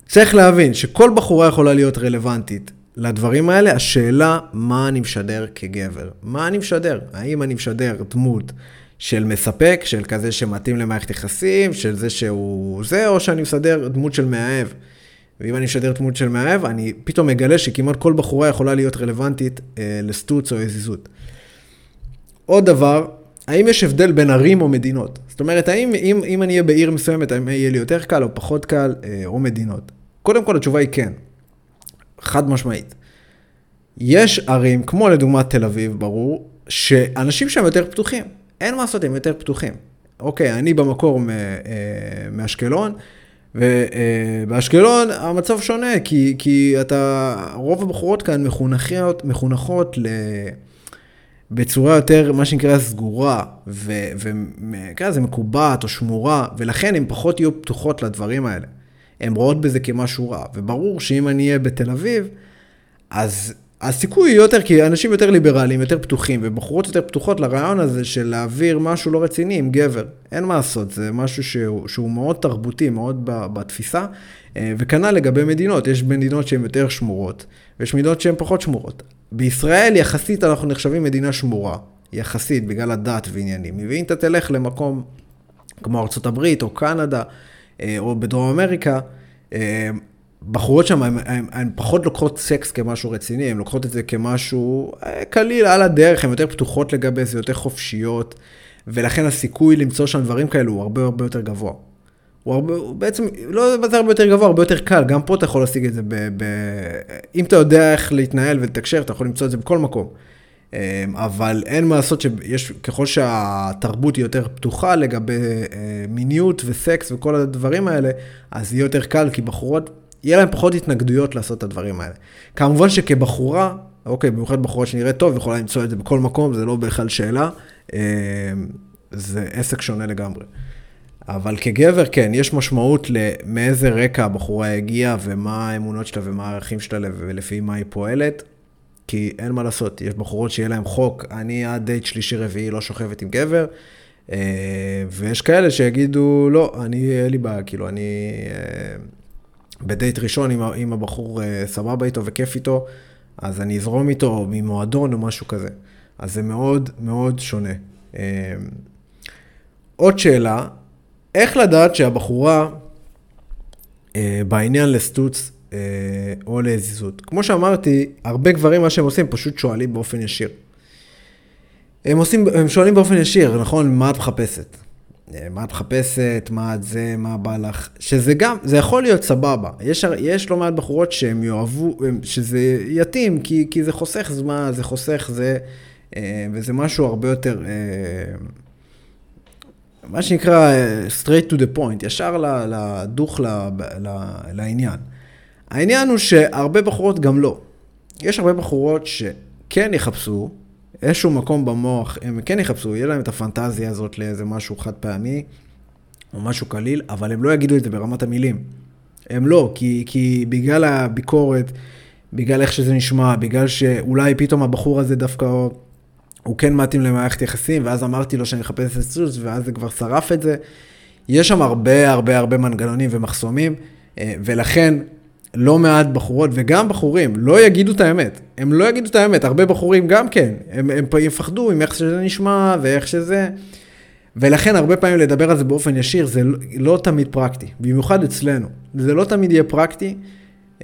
צריך להבין שכל בחורה יכולה להיות רלוונטית לדברים האלה, השאלה מה אני משדר כגבר. מה אני משדר? האם אני משדר דמות של מספק, של כזה שמתאים למערכת יחסים, של זה שהוא זה, או שאני מסדר דמות של מאהב. ואם אני אשדר דמות של מאהב, אני פתאום מגלה שכמעט כל בחורה יכולה להיות רלוונטית אה, לסטוץ או הזיזות. עוד דבר, האם יש הבדל בין ערים או מדינות? זאת אומרת, האם אם, אם אני אהיה בעיר מסוימת, האם יהיה לי יותר קל או פחות קל, אה, או מדינות? קודם כל, התשובה היא כן. חד משמעית. יש ערים, כמו לדוגמת תל אביב, ברור, שאנשים שם יותר פתוחים. אין מה לעשות, הם יותר פתוחים. אוקיי, אני במקור אה, מאשקלון, ובאשקלון המצב שונה, כי, כי אתה, רוב הבחורות כאן מחונכות, מחונכות ל... בצורה יותר, מה שנקרא, סגורה, וכן, זה מקובעת או שמורה, ולכן הן פחות יהיו פתוחות לדברים האלה. הן רואות בזה כמשהו רע, וברור שאם אני אהיה בתל אביב, אז הסיכוי יותר, כי אנשים יותר ליברליים, יותר פתוחים, ובחורות יותר פתוחות לרעיון הזה של להעביר משהו לא רציני עם גבר. אין מה לעשות, זה משהו שהוא, שהוא מאוד תרבותי, מאוד בתפיסה, אה, וכנ"ל לגבי מדינות, יש מדינות שהן יותר שמורות, ויש מדינות שהן פחות שמורות. בישראל יחסית אנחנו נחשבים מדינה שמורה, יחסית, בגלל הדת ועניינים. ואם אתה תלך למקום כמו ארה"ב או קנדה, אה, או בדרום אמריקה, אה, בחורות שם, הן פחות לוקחות סקס כמשהו רציני, הן לוקחות את זה כמשהו אה, קליל על הדרך, הן יותר פתוחות לגבי זה, יותר חופשיות, ולכן הסיכוי למצוא שם דברים כאלו הוא הרבה הרבה יותר גבוה. הוא הרבה, הוא בעצם, לא זה הרבה יותר גבוה, הרבה יותר קל, גם פה אתה יכול להשיג את זה ב... ב אם אתה יודע איך להתנהל ולתקשר, אתה יכול למצוא את זה בכל מקום. אמ, אבל אין מה לעשות שיש, ככל שהתרבות היא יותר פתוחה לגבי אה, מיניות וסקס וכל הדברים האלה, אז יהיה יותר קל, כי בחורות, יהיה להן פחות התנגדויות לעשות את הדברים האלה. כמובן שכבחורה, אוקיי, במיוחד בחורה שנראית טוב, יכולה למצוא את זה בכל מקום, זה לא בכלל שאלה, אמ, זה עסק שונה לגמרי. אבל כגבר, כן, יש משמעות למאיזה רקע הבחורה הגיעה, ומה האמונות שלה ומה הערכים שלה, ולפי מה היא פועלת. כי אין מה לעשות, יש בחורות שיהיה להם חוק, אני עד דייט שלישי-רביעי לא שוכבת עם גבר, אה, ויש כאלה שיגידו, לא, אני, אין לי בעיה, כאילו, אני אה, בדייט ראשון, אם, אם הבחור אה, סבבה איתו וכיף איתו, אז אני אזרום איתו ממועדון או משהו כזה. אז זה מאוד מאוד שונה. עוד שאלה, איך לדעת שהבחורה בעניין לסטוץ אה, או לעזיזות. כמו שאמרתי, הרבה גברים, מה שהם עושים, פשוט שואלים באופן ישיר. הם, עושים, הם שואלים באופן ישיר, נכון, מה את מחפשת? אה, מה את מחפשת, מה את זה, מה בא לך, שזה גם, זה יכול להיות סבבה. יש, יש לא מעט בחורות שהם יאהבו, שזה יתאים, כי, כי זה חוסך זמן, זה חוסך זה, אה, וזה משהו הרבה יותר, מה שנקרא straight to the point, ישר לדוך לעניין. העניין הוא שהרבה בחורות גם לא. יש הרבה בחורות שכן יחפשו, איזשהו מקום במוח, הם כן יחפשו, יהיה להם את הפנטזיה הזאת לאיזה משהו חד פעמי, או משהו קליל, אבל הם לא יגידו את זה ברמת המילים. הם לא, כי, כי בגלל הביקורת, בגלל איך שזה נשמע, בגלל שאולי פתאום הבחור הזה דווקא, הוא כן מתאים למערכת יחסים, ואז אמרתי לו שאני מחפש את סוס, ואז זה כבר שרף את זה. יש שם הרבה הרבה הרבה מנגנונים ומחסומים, אה, ולכן לא מעט בחורות, וגם בחורים, לא יגידו את האמת. הם לא יגידו את האמת, הרבה בחורים גם כן. הם, הם יפחדו עם איך שזה נשמע ואיך שזה... ולכן הרבה פעמים לדבר על זה באופן ישיר זה לא, לא תמיד פרקטי, במיוחד אצלנו. זה לא תמיד יהיה פרקטי,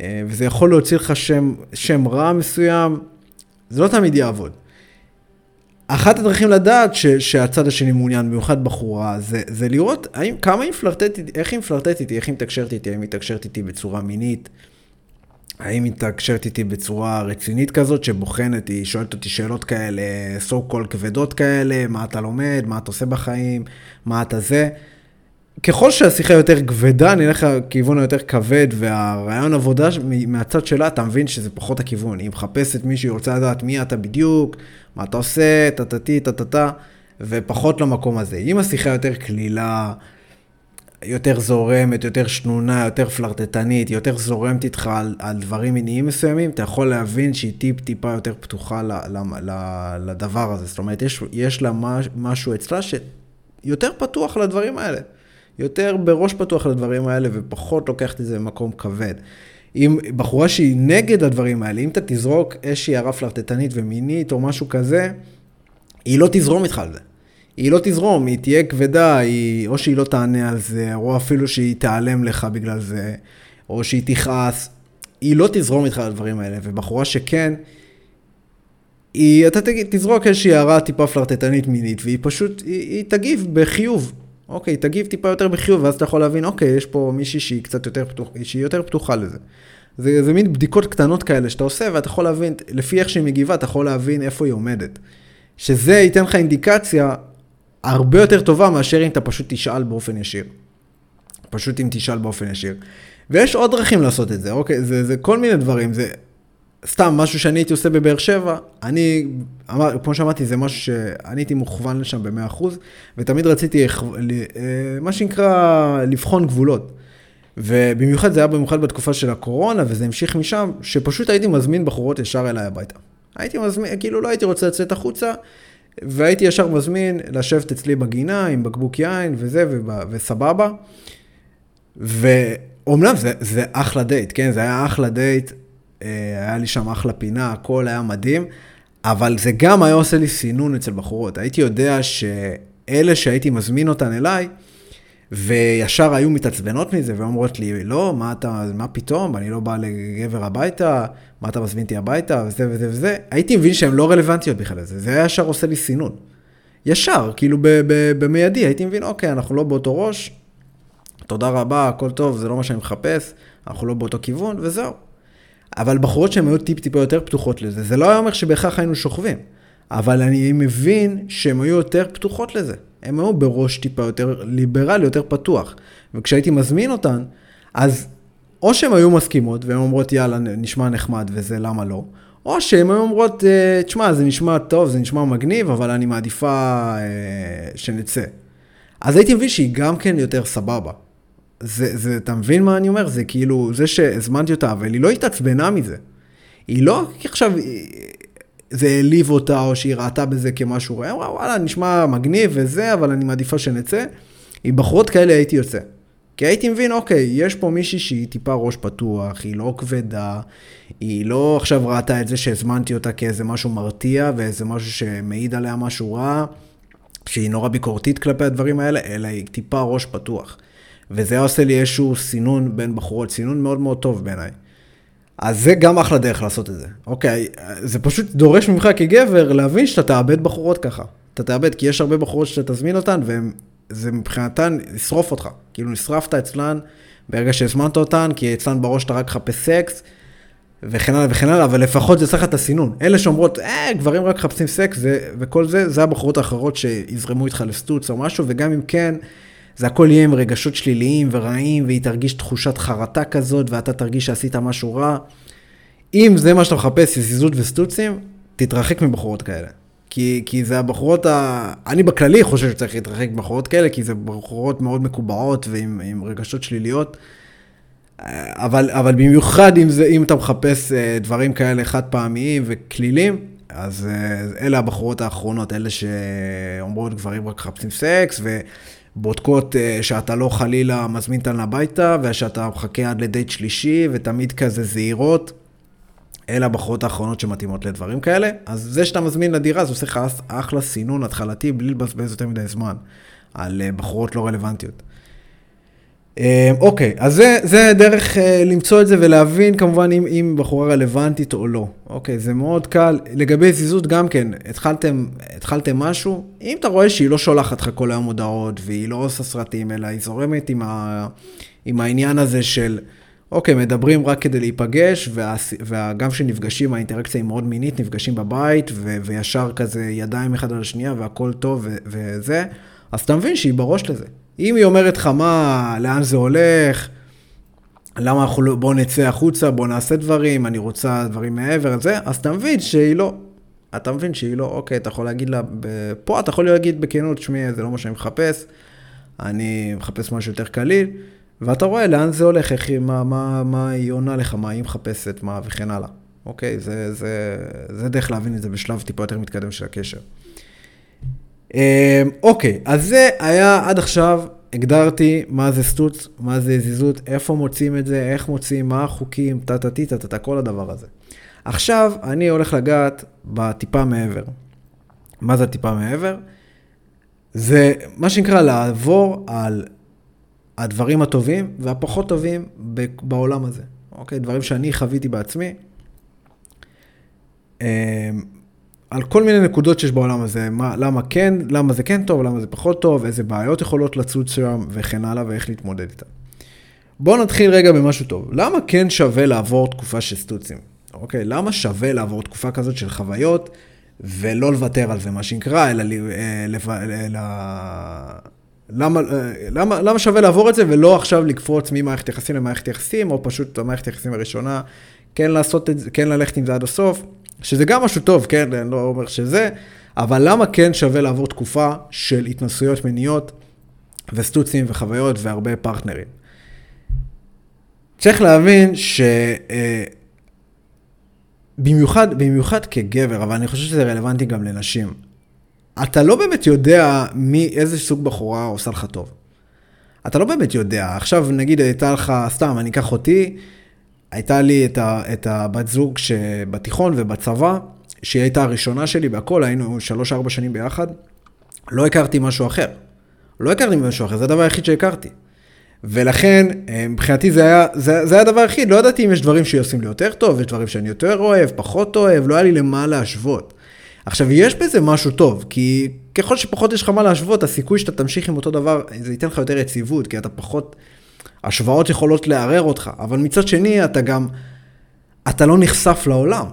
אה, וזה יכול להוציא לך שם, שם רע מסוים, זה לא תמיד יעבוד. אחת הדרכים לדעת ש, שהצד השני מעוניין, במיוחד בחורה, זה, זה לראות האם, כמה היא מפלרטטת, איך היא מפלרטטת איתי, איך היא מתקשרת איתי, האם היא מתקשרת איתי בצורה מינית, האם היא מתקשרת איתי בצורה רצינית כזאת, שבוחנת, היא שואלת אותי שאלות כאלה, so called כבדות כאלה, מה אתה לומד, מה אתה עושה בחיים, מה אתה זה. ככל שהשיחה יותר כבדה, נלך לכיוון היותר כבד, והרעיון עבודה מהצד שלה, אתה מבין שזה פחות הכיוון. היא מחפשת מישהו, היא רוצה לדעת מי אתה בדיוק, מה אתה עושה, טה-טה-טי, טה-טה-טה, ופחות למקום הזה. אם השיחה יותר קלילה, יותר זורמת, יותר שנונה, יותר פלרטטנית, יותר זורמת איתך על, על דברים מיניים מסוימים, אתה יכול להבין שהיא טיפ-טיפה יותר פתוחה ל, ל, ל, לדבר הזה. זאת אומרת, יש, יש לה משהו אצלה שיותר פתוח לדברים האלה. יותר בראש פתוח לדברים האלה ופחות לוקחת את זה במקום כבד. אם בחורה שהיא נגד הדברים האלה, אם אתה תזרוק איזושהי הערה פלרטטנית ומינית או משהו כזה, היא לא תזרום איתך על זה. היא לא תזרום, היא תהיה כבדה, היא, או שהיא לא תענה על זה, או אפילו שהיא תיעלם לך בגלל זה, או שהיא תכעס. היא לא תזרום איתך על הדברים האלה, ובחורה שכן, היא, אתה תזרוק איזושהי הערה טיפה פלרטטנית מינית, והיא פשוט, היא, היא תגיב בחיוב. אוקיי, תגיב טיפה יותר בחיוב, ואז אתה יכול להבין, אוקיי, יש פה מישהי שהיא קצת יותר פתוחה, שהיא יותר פתוחה לזה. זה, זה מין בדיקות קטנות כאלה שאתה עושה, ואתה יכול להבין, לפי איך שהיא מגיבה, אתה יכול להבין איפה היא עומדת. שזה ייתן לך אינדיקציה הרבה יותר טובה מאשר אם אתה פשוט תשאל באופן ישיר. פשוט אם תשאל באופן ישיר. ויש עוד דרכים לעשות את זה, אוקיי? זה, זה כל מיני דברים, זה סתם משהו שאני הייתי עושה בבאר שבע, אני, אמר, כמו שאמרתי, זה משהו שאני הייתי מוכוון לשם ב-100%, ותמיד רציתי, אה, מה שנקרא, לבחון גבולות. ובמיוחד זה היה במיוחד בתקופה של הקורונה, וזה המשיך משם, שפשוט הייתי מזמין בחורות ישר אליי הביתה. הייתי מזמין, כאילו לא הייתי רוצה לצאת החוצה, והייתי ישר מזמין לשבת אצלי בגינה עם בקבוק יין וזה, וסבבה. ואומנם זה, זה אחלה דייט, כן? זה היה אחלה דייט, היה לי שם אחלה פינה, הכל היה מדהים, אבל זה גם היה עושה לי סינון אצל בחורות. הייתי יודע שאלה שהייתי מזמין אותן אליי, וישר היו מתעצבנות מזה, ואומרות לי, לא, מה אתה, מה פתאום, אני לא בא לגבר הביתה, מה אתה מזמין אותי הביתה, וזה וזה וזה. הייתי מבין שהן לא רלוונטיות בכלל לזה, זה היה ישר עושה לי סינון. ישר, כאילו במיידי, הייתי מבין, אוקיי, אנחנו לא באותו ראש, תודה רבה, הכל טוב, זה לא מה שאני מחפש, אנחנו לא באותו כיוון, וזהו. אבל בחורות שהן היו טיפ-טיפה יותר פתוחות לזה, זה לא היה אומר שבהכרח היינו שוכבים, אבל אני מבין שהן היו יותר פתוחות לזה. הן היו בראש טיפה יותר ליברלי, יותר פתוח. וכשהייתי מזמין אותן, אז או שהן היו מסכימות, והן אומרות, יאללה, נשמע נחמד וזה, למה לא? או שהן היו אומרות, אה, תשמע, זה נשמע טוב, זה נשמע מגניב, אבל אני מעדיפה אה, שנצא. אז הייתי מבין שהיא גם כן יותר סבבה. זה, זה, אתה מבין מה אני אומר? זה כאילו, זה שהזמנתי אותה, אבל היא לא התעצבנה מזה. היא לא עכשיו, זה העליב אותה, או שהיא ראתה בזה כמשהו, היא אמרה, וואלה, נשמע מגניב וזה, אבל אני מעדיפה שנצא. עם בחורות כאלה הייתי יוצא. כי הייתי מבין, אוקיי, יש פה מישהי שהיא טיפה ראש פתוח, היא לא כבדה, היא לא עכשיו ראתה את זה שהזמנתי אותה כאיזה משהו מרתיע ואיזה משהו שמעיד עליה משהו רע, שהיא נורא ביקורתית כלפי הדברים האלה, אלא היא טיפה ראש פתוח. וזה היה עושה לי איזשהו סינון בין בחורות, סינון מאוד מאוד טוב בעיניי. אז זה גם אחלה דרך לעשות את זה. אוקיי, זה פשוט דורש ממך כגבר להבין שאתה תאבד בחורות ככה. אתה תאבד, כי יש הרבה בחורות שאתה תזמין אותן, וזה מבחינתן ישרוף אותך. כאילו נשרפת אצלן ברגע שהזמנת אותן, כי אצלן בראש אתה רק מחפש סקס, וכן הלאה וכן הלאה, אבל לפחות זה צריך את הסינון. אלה שאומרות, אה, גברים רק מחפשים סקס, זה, וכל זה, זה הבחורות האחרות שיזרמו איתך לסטוץ או משהו, וגם אם כן, זה הכל יהיה עם רגשות שליליים ורעים, והיא תרגיש תחושת חרטה כזאת, ואתה תרגיש שעשית משהו רע. אם זה מה שאתה מחפש, יזיזות וסטוצים, תתרחק מבחורות כאלה. כי, כי זה הבחורות ה... אני בכללי חושב שצריך להתרחק מבחורות כאלה, כי זה בחורות מאוד מקובעות ועם רגשות שליליות. אבל, אבל במיוחד אם, זה, אם אתה מחפש אה, דברים כאלה חד פעמיים וכלילים, אז אה, אלה הבחורות האחרונות, אלה שאומרות גברים רק מחפשים סקס, ו... בודקות אה, שאתה לא חלילה מזמין אותן הביתה, ושאתה מחכה עד לדייט שלישי, ותמיד כזה זהירות. אלה הבחורות האחרונות שמתאימות לדברים כאלה. אז זה שאתה מזמין לדירה, זה עושה לך אחלה סינון התחלתי, בלי לבזבז יותר מדי זמן, על אה, בחורות לא רלוונטיות. אה, אוקיי, אז זה, זה דרך אה, למצוא את זה ולהבין כמובן אם, אם בחורה רלוונטית או לא. אוקיי, זה מאוד קל. לגבי זיזות גם כן, התחלתם, התחלתם משהו, אם אתה רואה שהיא לא שולחת לך כל היום הודעות והיא לא עושה סרטים, אלא היא זורמת עם, ה, עם העניין הזה של, אוקיי, מדברים רק כדי להיפגש, וגם כשנפגשים, האינטראקציה היא מאוד מינית, נפגשים בבית, ו, וישר כזה ידיים אחד על השנייה והכל טוב ו, וזה, אז אתה מבין שהיא בראש לזה. אם היא אומרת לך מה, לאן זה הולך, למה אנחנו לא, בוא נצא החוצה, בוא נעשה דברים, אני רוצה דברים מעבר לזה, אז אתה מבין שהיא לא. אתה מבין שהיא לא, אוקיי, אתה יכול להגיד לה, פה אתה יכול להגיד בכנות, שמי, זה לא מה שאני מחפש, אני מחפש משהו יותר קליל, ואתה רואה לאן זה הולך, איך היא, מה, מה, מה היא עונה לך, מה היא מחפשת, מה וכן הלאה. אוקיי, זה, זה, זה דרך להבין את זה בשלב טיפה יותר מתקדם של הקשר. אמ, אוקיי, אז זה היה עד עכשיו, הגדרתי מה זה סטוץ, מה זה זיזות, איפה מוצאים את זה, איך מוצאים, מה החוקים, טה-טה-טי, טה-טה, כל הדבר הזה. עכשיו אני הולך לגעת בטיפה מעבר. מה זה הטיפה מעבר? זה מה שנקרא לעבור על הדברים הטובים והפחות טובים בעולם הזה. אוקיי? דברים שאני חוויתי בעצמי. על כל מיני נקודות שיש בעולם הזה, מה, למה כן, למה זה כן טוב, למה זה פחות טוב, איזה בעיות יכולות לצוץ שם וכן הלאה ואיך להתמודד איתן. בואו נתחיל רגע במשהו טוב. למה כן שווה לעבור תקופה של סטוצים? אוקיי, למה שווה לעבור תקופה כזאת של חוויות ולא לוותר על זה, מה שנקרא, אלא... אלא, אלא למה, למה, למה שווה לעבור את זה ולא עכשיו לקפוץ ממערכת יחסים למערכת יחסים, או פשוט המערכת יחסים הראשונה, כן לעשות את זה, כן ללכת עם זה עד הסוף. שזה גם משהו טוב, כן, אני לא אומר שזה, אבל למה כן שווה לעבור תקופה של התנסויות מיניות וסטוצים וחוויות והרבה פרטנרים? צריך להבין ש... אה, במיוחד, במיוחד כגבר, אבל אני חושב שזה רלוונטי גם לנשים. אתה לא באמת יודע מי, איזה סוג בחורה עושה לך טוב. אתה לא באמת יודע. עכשיו, נגיד, הייתה לך, סתם, אני אקח אותי, הייתה לי את, ה, את הבת זוג שבתיכון ובצבא, שהיא הייתה הראשונה שלי בהכל, היינו שלוש-ארבע שנים ביחד. לא הכרתי משהו אחר. לא הכרתי משהו אחר, זה הדבר היחיד שהכרתי. ולכן, אה, מבחינתי זה היה, זה, זה היה הדבר היחיד, לא ידעתי אם יש דברים שעושים לי יותר טוב, יש דברים שאני יותר אוהב, פחות אוהב, לא היה לי למה להשוות. עכשיו, יש בזה משהו טוב, כי ככל שפחות יש לך מה להשוות, הסיכוי שאתה תמשיך עם אותו דבר, זה ייתן לך יותר יציבות, כי אתה פחות... השוואות יכולות לערער אותך, אבל מצד שני, אתה גם... אתה לא נחשף לעולם.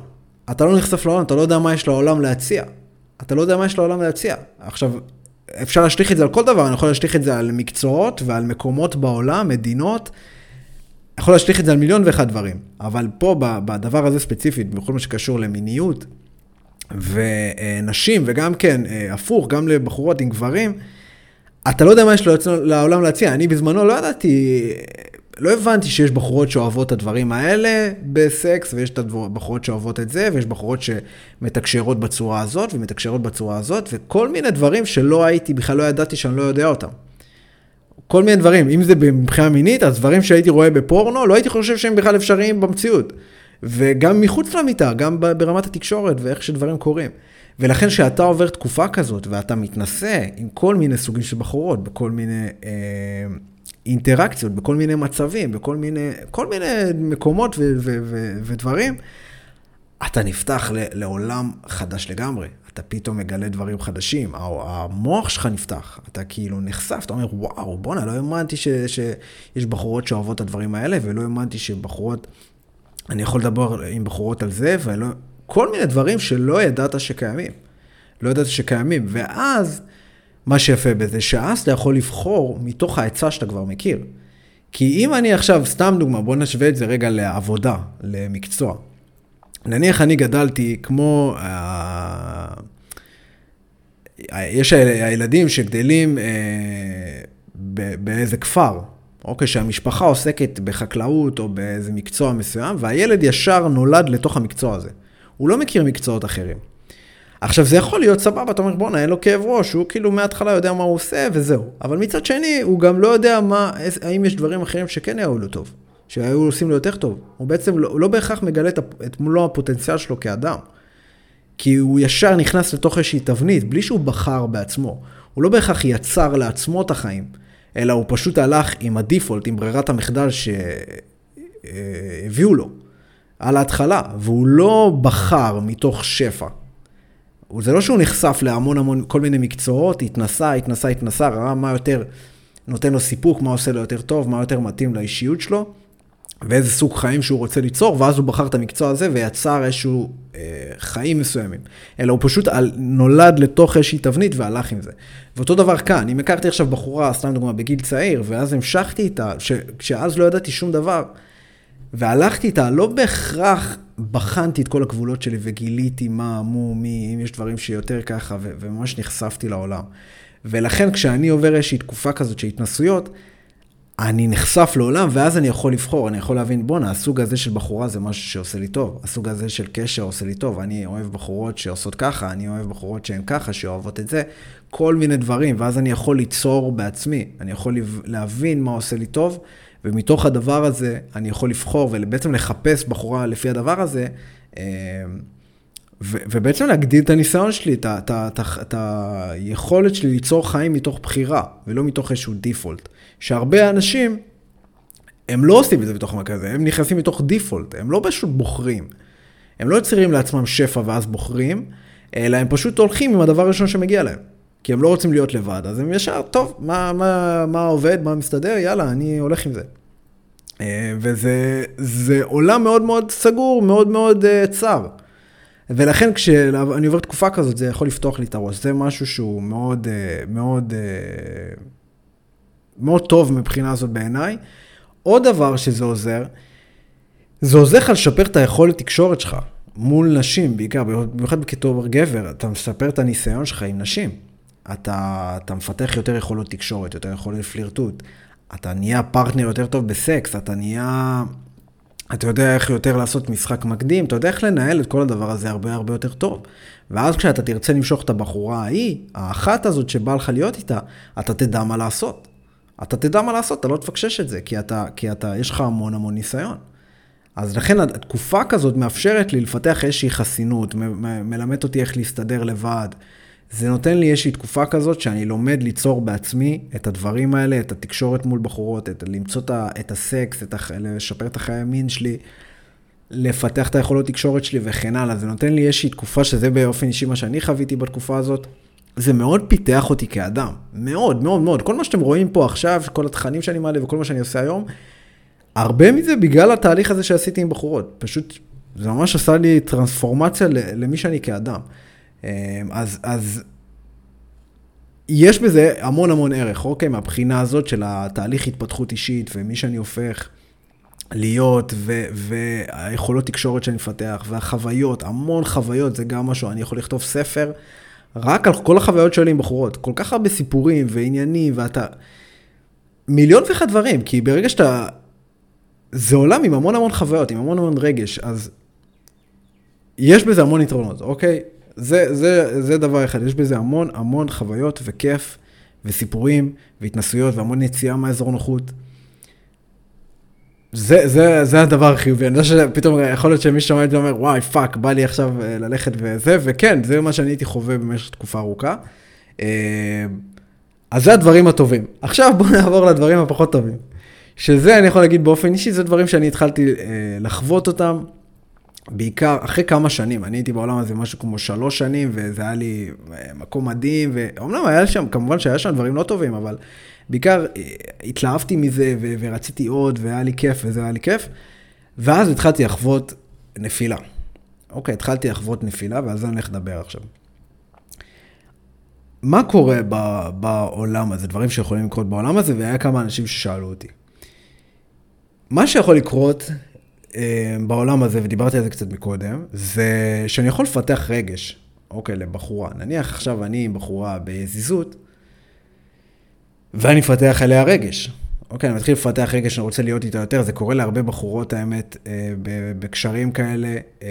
אתה לא נחשף לעולם, אתה לא יודע מה יש לעולם להציע. אתה לא יודע מה יש לעולם להציע. עכשיו, אפשר להשליך את זה על כל דבר, אני יכול להשליך את זה על מקצועות ועל מקומות בעולם, מדינות. יכול להשליך את זה על מיליון ואחד דברים. אבל פה, בדבר הזה ספציפית, בכל מה שקשור למיניות ונשים, וגם כן, אה, הפוך, גם לבחורות עם גברים, אתה לא יודע מה יש לעולם להציע. אני בזמנו לא ידעתי לא הבנתי שיש בחורות שאוהבות את הדברים האלה בסקס, ויש את הבחורות שאוהבות את זה, ויש בחורות שמתקשרות בצורה הזאת, ומתקשרות בצורה הזאת, וכל מיני דברים שלא הייתי, בכלל לא ידעתי שאני לא יודע אותם. כל מיני דברים, אם זה מבחינה מינית, אז דברים שהייתי רואה בפורנו, לא הייתי חושב שהם בכלל אפשריים במציאות. וגם מחוץ למיטה, גם ברמת התקשורת ואיך שדברים קורים. ולכן כשאתה עובר תקופה כזאת, ואתה מתנסה עם כל מיני סוגים של בחורות, בכל מיני... אה, אינטראקציות בכל מיני מצבים, בכל מיני, כל מיני מקומות ו- ו- ו- ודברים, אתה נפתח ל- לעולם חדש לגמרי. אתה פתאום מגלה דברים חדשים, המוח שלך נפתח, אתה כאילו נחשף, אתה אומר, וואו, בואנה, לא האמנתי ש- שיש בחורות שאוהבות את הדברים האלה, ולא האמנתי שבחורות, אני יכול לדבר עם בחורות על זה, ולא, כל מיני דברים שלא ידעת שקיימים. לא ידעת שקיימים, ואז... מה שיפה בזה, שאז אתה יכול לבחור מתוך ההיצע שאתה כבר מכיר. כי אם אני עכשיו, סתם דוגמה, בוא נשווה את זה רגע לעבודה, למקצוע. נניח אני גדלתי כמו... אה, יש הילדים שגדלים אה, באיזה כפר, אוקיי, שהמשפחה עוסקת בחקלאות או באיזה מקצוע מסוים, והילד ישר נולד לתוך המקצוע הזה. הוא לא מכיר מקצועות אחרים. עכשיו זה יכול להיות סבבה, אתה אומר בואנה אין לו כאב ראש, הוא כאילו מההתחלה יודע מה הוא עושה וזהו. אבל מצד שני, הוא גם לא יודע מה, האם יש דברים אחרים שכן היו לו טוב, שהיו עושים לו יותר טוב. הוא בעצם לא, הוא לא בהכרח מגלה את, מלוא הפוטנציאל שלו כאדם. כי הוא ישר נכנס לתוך איזושהי תבנית, בלי שהוא בחר בעצמו. הוא לא בהכרח יצר לעצמו את החיים, אלא הוא פשוט הלך עם הדיפולט, עם ברירת המחדל שהביאו לו על ההתחלה, והוא לא בחר מתוך שפע. זה לא שהוא נחשף להמון המון, כל מיני מקצועות, התנסה, התנסה, התנסה, ראה מה יותר נותן לו סיפוק, מה עושה לו יותר טוב, מה יותר מתאים לאישיות שלו, ואיזה סוג חיים שהוא רוצה ליצור, ואז הוא בחר את המקצוע הזה ויצר איזשהו אה, חיים מסוימים. אלא הוא פשוט על, נולד לתוך איזושהי תבנית והלך עם זה. ואותו דבר כאן, אם הכרתי עכשיו בחורה, סתם דוגמה, בגיל צעיר, ואז המשכתי איתה, ש, כשאז לא ידעתי שום דבר, והלכתי איתה, לא בהכרח בחנתי את כל הגבולות שלי וגיליתי מה, מו, מי, אם יש דברים שיותר ככה, ו- וממש נחשפתי לעולם. ולכן כשאני עובר איזושהי תקופה כזאת של התנסויות, אני נחשף לעולם, ואז אני יכול לבחור, אני יכול להבין, בואנה, הסוג הזה של בחורה זה משהו שעושה לי טוב, הסוג הזה של קשר עושה לי טוב, אני אוהב בחורות שעושות ככה, אני אוהב בחורות שהן ככה, שאוהבות את זה, כל מיני דברים, ואז אני יכול ליצור בעצמי, אני יכול להבין מה עושה לי טוב, ומתוך הדבר הזה אני יכול לבחור ובעצם לחפש בחורה לפי הדבר הזה, אה, ו- ובעצם להגדיל את הניסיון שלי, את, היכולת שלי ליצור חיים מתוך בחירה, ולא מתוך איזשהו דיפולט. שהרבה אנשים, הם לא עושים את זה בתוך הזה, הם נכנסים מתוך דיפולט, הם לא פשוט בוחרים. הם לא יוצרים לעצמם שפע ואז בוחרים, אלא הם פשוט הולכים עם הדבר הראשון שמגיע להם. כי הם לא רוצים להיות לבד, אז הם ישר, טוב, מה, מה, מה עובד, מה מסתדר, יאללה, אני הולך עם זה. אה, וזה עולם מאוד מאוד סגור, מאוד מאוד uh, צר. ולכן כשאני עובר תקופה כזאת, זה יכול לפתוח לי את הראש. זה משהו שהוא מאוד, uh, מאוד, מאוד טוב מבחינה הזאת בעיניי. עוד דבר שזה עוזר, זה עוזר לך לשפר את היכולת תקשורת שלך מול נשים, בעיקר, במיוחד כתור גבר, אתה מספר את הניסיון שלך עם נשים. אתה, אתה מפתח יותר יכולות תקשורת, יותר יכולת פלירטוט. אתה נהיה פרטנר יותר טוב בסקס, אתה נהיה... אתה יודע איך יותר לעשות משחק מקדים, אתה יודע איך לנהל את כל הדבר הזה הרבה הרבה יותר טוב. ואז כשאתה תרצה למשוך את הבחורה ההיא, האחת הזאת שבא לך להיות איתה, אתה תדע מה לעשות. אתה תדע מה לעשות, אתה לא תפקשש את זה, כי אתה, כי אתה, יש לך המון המון ניסיון. אז לכן התקופה כזאת מאפשרת לי לפתח איזושהי חסינות, מ- מלמד אותי איך להסתדר לבד. זה נותן לי איזושהי תקופה כזאת שאני לומד ליצור בעצמי את הדברים האלה, את התקשורת מול בחורות, את למצוא את הסקס, את הח... לשפר את החיי המין שלי, לפתח את היכולות תקשורת שלי וכן הלאה. זה נותן לי איזושהי תקופה שזה באופן אישי מה שאני חוויתי בתקופה הזאת. זה מאוד פיתח אותי כאדם, מאוד, מאוד, מאוד. כל מה שאתם רואים פה עכשיו, כל התכנים שאני מעלה וכל מה שאני עושה היום, הרבה מזה בגלל התהליך הזה שעשיתי עם בחורות. פשוט, זה ממש עשה לי טרנספורמציה למי שאני כאדם. אמ, אז, אז יש בזה המון המון ערך, אוקיי? מהבחינה הזאת של התהליך התפתחות אישית ומי שאני הופך להיות, ו, והיכולות תקשורת שאני מפתח, והחוויות, המון חוויות, זה גם משהו, אני יכול לכתוב ספר רק על כל החוויות שלי עם בחורות. כל כך הרבה סיפורים ועניינים, ואתה... מיליון ואחד דברים, כי ברגע שאתה... זה עולם עם המון המון חוויות, עם המון המון רגש, אז יש בזה המון יתרונות, אוקיי? זה, זה, זה דבר אחד, יש בזה המון המון חוויות וכיף וסיפורים והתנסויות והמון יציאה מהאזור נוחות. זה, זה, זה הדבר החיובי, אני יודע שפתאום יכול להיות שמי ששומע את זה אומר, וואי, fuck, בא לי עכשיו אה, ללכת וזה, וכן, זה מה שאני הייתי חווה במשך תקופה ארוכה. אה, אז זה הדברים הטובים. עכשיו בואו נעבור לדברים הפחות טובים. שזה, אני יכול להגיד באופן אישי, זה דברים שאני התחלתי אה, לחוות אותם בעיקר אחרי כמה שנים, אני הייתי בעולם הזה משהו כמו שלוש שנים, וזה היה לי אה, מקום מדהים, ואומנם היה שם, כמובן שהיה שם דברים לא טובים, אבל בעיקר אה, התלהבתי מזה, ו- ורציתי עוד, והיה לי כיף, וזה היה לי כיף. ואז התחלתי לחוות נפילה. אוקיי, התחלתי לחוות נפילה, ועל זה אני הולך לדבר עכשיו. מה קורה ב- בעולם הזה, דברים שיכולים לקרות בעולם הזה, והיה כמה אנשים ששאלו אותי. מה שיכול לקרות בעולם הזה, ודיברתי על זה קצת מקודם, זה שאני יכול לפתח רגש, אוקיי, לבחורה. נניח עכשיו אני עם בחורה בזיזות, ואני מפתח עליה רגש. אוקיי, אני מתחיל לפתח רגש, אני רוצה להיות איתה יותר, זה קורה להרבה בחורות, האמת, אה, בקשרים כאלה. אה,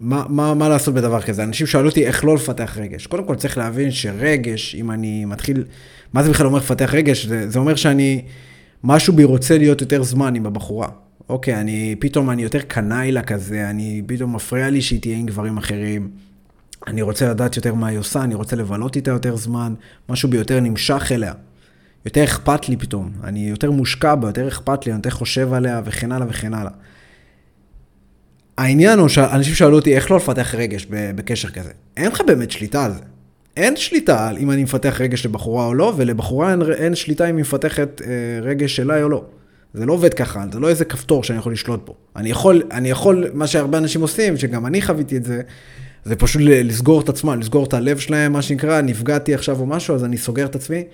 מה, מה, מה לעשות בדבר כזה? אנשים שאלו אותי איך לא לפתח רגש. קודם כל צריך להבין שרגש, אם אני מתחיל, מה זה בכלל אומר לפתח רגש? זה, זה אומר שאני... משהו בי רוצה להיות יותר זמן עם הבחורה. אוקיי, אני, פתאום אני יותר קנאי לה כזה, אני, פתאום מפריע לי שהיא תהיה עם גברים אחרים. אני רוצה לדעת יותר מה היא עושה, אני רוצה לבלות איתה יותר זמן, משהו בי יותר נמשך אליה. יותר אכפת לי פתאום, אני יותר מושקע בה, יותר אכפת לי, אני יותר חושב עליה וכן הלאה וכן הלאה. העניין הוא שאנשים שאלו אותי איך לא לפתח רגש בקשר כזה. אין לך באמת שליטה על זה. אין שליטה על אם אני מפתח רגש לבחורה או לא, ולבחורה אין, אין שליטה אם היא מפתחת אה, רגש אליי או לא. זה לא עובד ככה, זה לא איזה כפתור שאני יכול לשלוט בו. אני יכול, אני יכול, מה שהרבה אנשים עושים, שגם אני חוויתי את זה, זה פשוט לסגור את עצמם, לסגור את הלב שלהם, מה שנקרא, נפגעתי עכשיו או משהו, אז אני סוגר את עצמי,